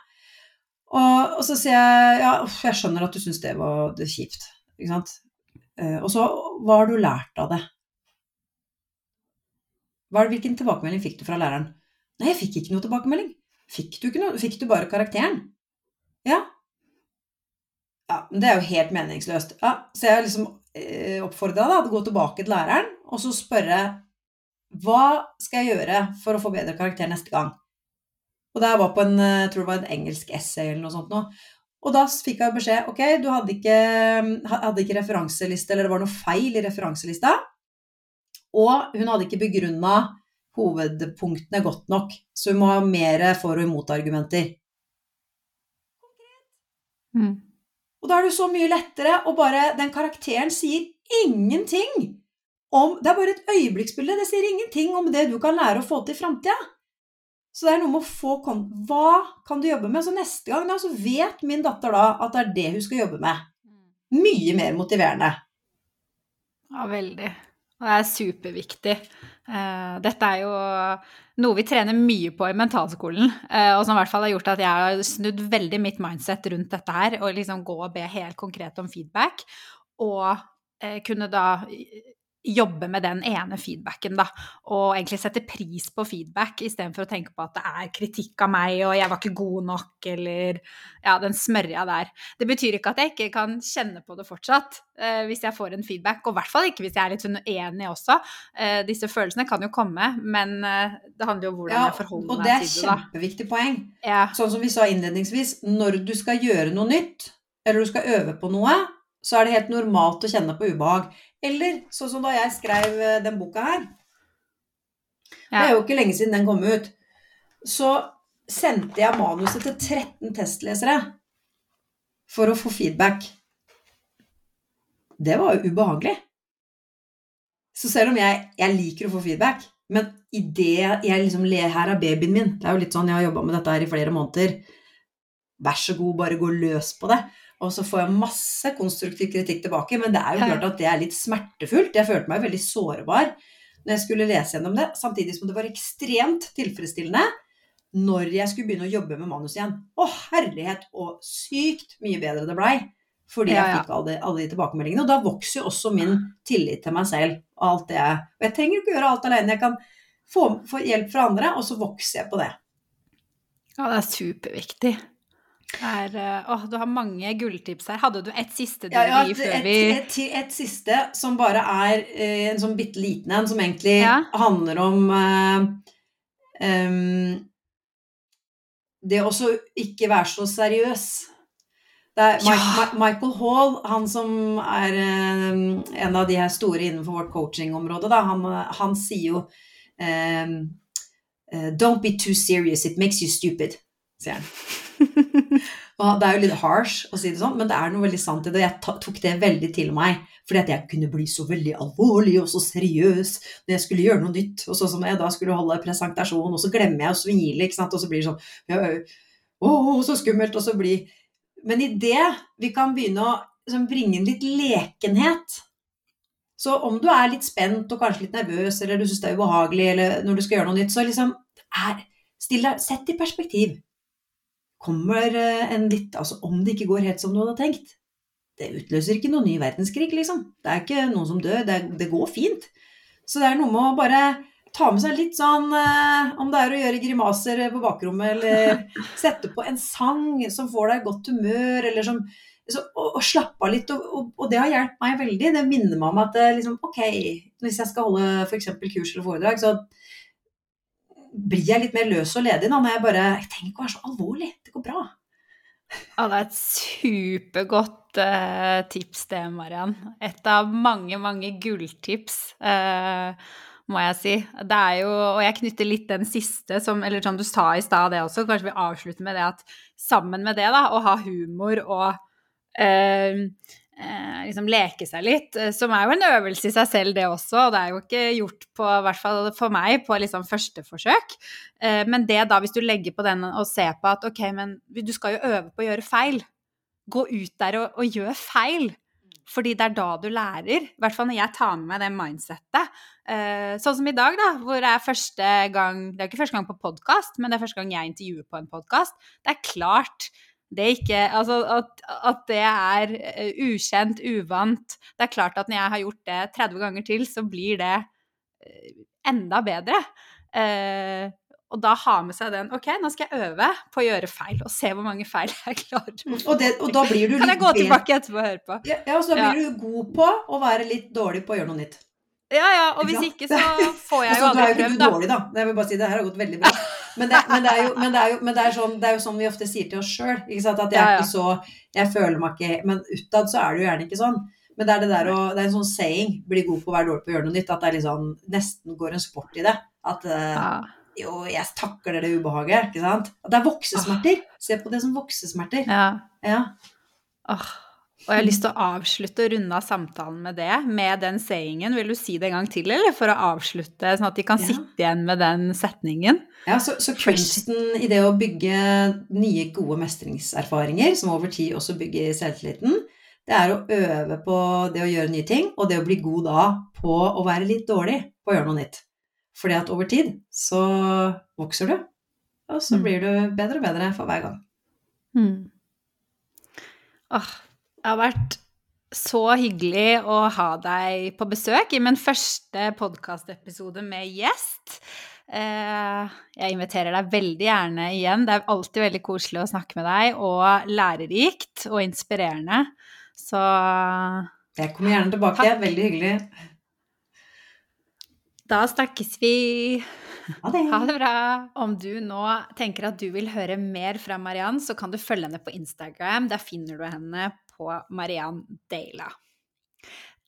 Og, og, så sier jeg ja, jeg skjønner at du syns det var det kjipt. Ikke sant? Eh, og så hva har du lært av det? hvilken tilbakemelding fikk du fra læreren? Nei, jeg fikk ikke noe tilbakemelding. Fikk du, ikke noe? Fikk du bare karakteren? Ja. Ja, men det er jo helt meningsløst. Ja, så jeg liksom eh, oppfordra deg til å gå tilbake til læreren og så spørre hva skal jeg gjøre for å få bedre karakter neste gang? Og det var på en, eh, jeg tror det var en engelsk essay eller noe sånt noe. Og da fikk jeg beskjed ok, du hadde ikke, hadde ikke referanseliste, eller det var noe feil i referanselista. Og hun hadde ikke begrunna hovedpunktene godt nok, så hun må ha mer for- og imot-argumenter. Mm. Og da er det så mye lettere å bare Den karakteren sier ingenting om Det er bare et øyeblikksbilde. Det sier ingenting om det du kan lære å få til i framtida. Så det er noe med å få Hva kan du jobbe med? Så neste gang da, så vet min datter da at det er det hun skal jobbe med. Mye mer motiverende. Ja, veldig. Og det er superviktig. Uh, dette er jo noe vi trener mye på i mentalskolen, uh, og som i hvert fall har gjort at jeg har snudd veldig mitt mindset rundt dette her, og liksom gå og be helt konkret om feedback. Og uh, kunne da jobbe med den ene feedbacken, da. Og egentlig sette pris på feedback istedenfor å tenke på at det er kritikk av meg og jeg var ikke god nok, eller ja, den smørja der. Det betyr ikke at jeg ikke kan kjenne på det fortsatt eh, hvis jeg får en feedback, og i hvert fall ikke hvis jeg er litt sånn uenig også. Eh, disse følelsene kan jo komme, men eh, det handler jo om hvordan ja, jeg forholder meg til det. Og det er et kjempeviktig poeng. Ja. Sånn som vi sa innledningsvis, når du skal gjøre noe nytt, eller du skal øve på noe, så er det helt normalt å kjenne på ubehag. Eller sånn som da jeg skrev eh, den boka her. Ja. Det er jo ikke lenge siden den kom ut. Så sendte jeg manuset til 13 testlesere for å få feedback. Det var jo ubehagelig. Så selv om jeg, jeg liker å få feedback, men i det jeg liksom ler Her er babyen min. Det er jo litt sånn, jeg har jobba med dette her i flere måneder. Vær så god, bare gå løs på det. Og så får jeg masse konstruktiv kritikk tilbake, men det er jo klart at det er litt smertefullt. Jeg følte meg veldig sårbar når jeg skulle lese gjennom det, samtidig som det var ekstremt tilfredsstillende når jeg skulle begynne å jobbe med manus igjen. Å, herlighet, og sykt mye bedre det blei. Fordi jeg fikk alle, alle, de tilbakemeldingene. Og da vokser jo også min tillit til meg selv og alt det Og jeg trenger ikke gjøre alt alene. Jeg kan få, få hjelp fra andre, og så vokser jeg på det. Ja, det er superviktig. Er, uh, oh, du har mange gulltips her. Hadde du et siste du ja, ja, gi før vi et, et, et, siste som bare er uh, en sånn bitte liten en, som egentlig ja. handler om uh, um, Det å ikke være så seriøs. Det er Mike, Michael Hall, han som er en av de her store innenfor vårt coachingområde, da, han, han sier jo um, Don't be too serious, it makes you stupid, sier han. Og det er jo litt harsh å si det sånn, men det er noe veldig sant i det. Jeg tok det veldig til meg. Fordi at jeg kunne bli så veldig alvorlig og så seriøs når jeg skulle gjøre noe nytt. Og så som jeg da skulle holde presentasjon, og så glemmer jeg å smile, ikke sant. Og så blir det sånn Å, så skummelt. Og så blir Men i det vi kan begynne å liksom, bringe inn litt lekenhet så om du er litt spent og kanskje litt nervøs, eller du syns det er ubehagelig, eller når du skal gjøre noe nytt, så liksom er, still deg, Sett i perspektiv. Kommer eh, en litt Altså, om det ikke går helt som du hadde tenkt, det utløser ikke noen ny verdenskrig, liksom. Det er ikke noen som dør. Det, det, går fint. Så det er noe med å bare ta med seg litt sånn eh, Om det er å gjøre grimaser på bakrommet, eller sette på en sang som får deg i godt humør, eller som så, og, og slappe av litt. Og, og, og, det har hjulpet meg veldig. Det minner meg om at eh, liksom, ok, hvis jeg skal holde f.eks. kurs eller foredrag, så blir jeg litt mer løs og ledig nå, når jeg bare Jeg trenger ikke å være så alvorlig. Det går bra. Ja, det er et supergodt uh, tips det, Mariann. Et av mange, mange gulltips, uh, må jeg si. Det er jo, og jeg knytter litt den siste, som, eller som du sa i stad, det også. Kanskje vi avslutter med det at sammen med det, da, å ha humor og uh, liksom leke seg litt, som er jo en øvelse i seg selv, det også. Og det er jo ikke gjort på, i hvert fall for meg, på liksom første forsøk. Men det da, hvis du legger på den og ser på at ok, men du skal jo øve på å gjøre feil. Gå ut der og, og gjør feil. Fordi det er da du lærer. I hvert fall når jeg tar med meg det mindsettet. sånn som i dag, da, hvor det er første gang Det er ikke første gang på podkast, men det er første gang jeg intervjuer på en podkast. Det er klart det ikke Altså at, at, det er uh, ukjent, uvant. Det er klart at når jeg har gjort det 30 ganger til, så blir det uh, enda bedre. Eh, og da ha med seg den Ok, nå skal jeg øve på å gjøre feil, og se hvor mange feil jeg klarer. Og, det, og da blir du kan jeg gå tilbake etterpå og høre på? Ja, ja og så blir ja. du god på å være litt dårlig på å gjøre noe nytt. Ja, ja, og hvis ikke så får jeg jo aldri prøvd, da. Dårlig, da. Jeg vil bare si det her har gått veldig bra. Men det, er, jo, men det, jo, men det sånn, vi ofte sier til oss sjøl. At jeg er ikke så Jeg føler meg ikke Men utad så er det jo gjerne ikke sånn. Men det er det der å Det er en sånn saying Bli god på å være dårlig på å gjøre noe nytt. At det er sånn Nesten går en sport i det. At uh, jo, jeg takler det ubehaget. Ikke sant? At det er voksesmerter. Se på det som voksesmerter. Ja. ja. Åh. Og jeg har lyst til å avslutte og runde av samtalen med det, med den sayingen. Vil du si det en gang til, eller? For å avslutte, sånn at de kan ja. sitte igjen med den setningen. Ja, så, så kunsten i det å bygge nye, gode mestringserfaringer, som over tid også bygger selvtilliten, det er å øve på det å gjøre nye ting, og det å bli god da på å være litt dårlig på å gjøre noe nytt. Fordi at over tid så vokser du, og så mm. blir du bedre og bedre for hver gang. Mm. Åh, det har vært så hyggelig å ha deg på besøk i min første podkastepisode med gjest. Eh, jeg inviterer deg veldig gjerne igjen. Det er alltid veldig koselig å snakke med deg, og lærerikt og inspirerende. Så Jeg kommer gjerne tilbake. Takk. Veldig hyggelig. Da snakkes vi. Ha det. Ha det bra. Om du nå tenker at du vil høre mer fra Mariann, så kan du følge henne på Instagram. Der finner du henne på Mariann Deila.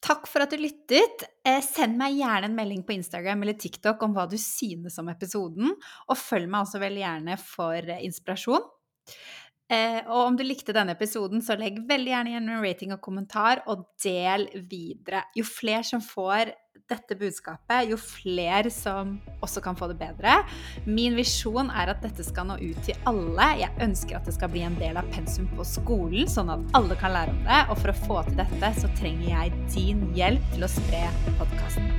Takk for at du lyttet. Eh, send meg gjerne en melding på Instagram eller TikTok om hva du synes om episoden, og følg meg også veldig gjerne for inspirasjon. Eh, og om du likte denne episoden, så legg veldig gjerne igjen en rating og kommentar, og del videre. Jo flere som får dette budskapet, jo flere som også kan få det bedre. Min visjon er at dette skal nå ut til alle. Jeg ønsker at det skal bli en del av pensum på skolen, sånn at alle kan lære om det. Og for å få til dette, så trenger jeg din hjelp til å spre podkasten.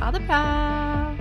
Ha det bra!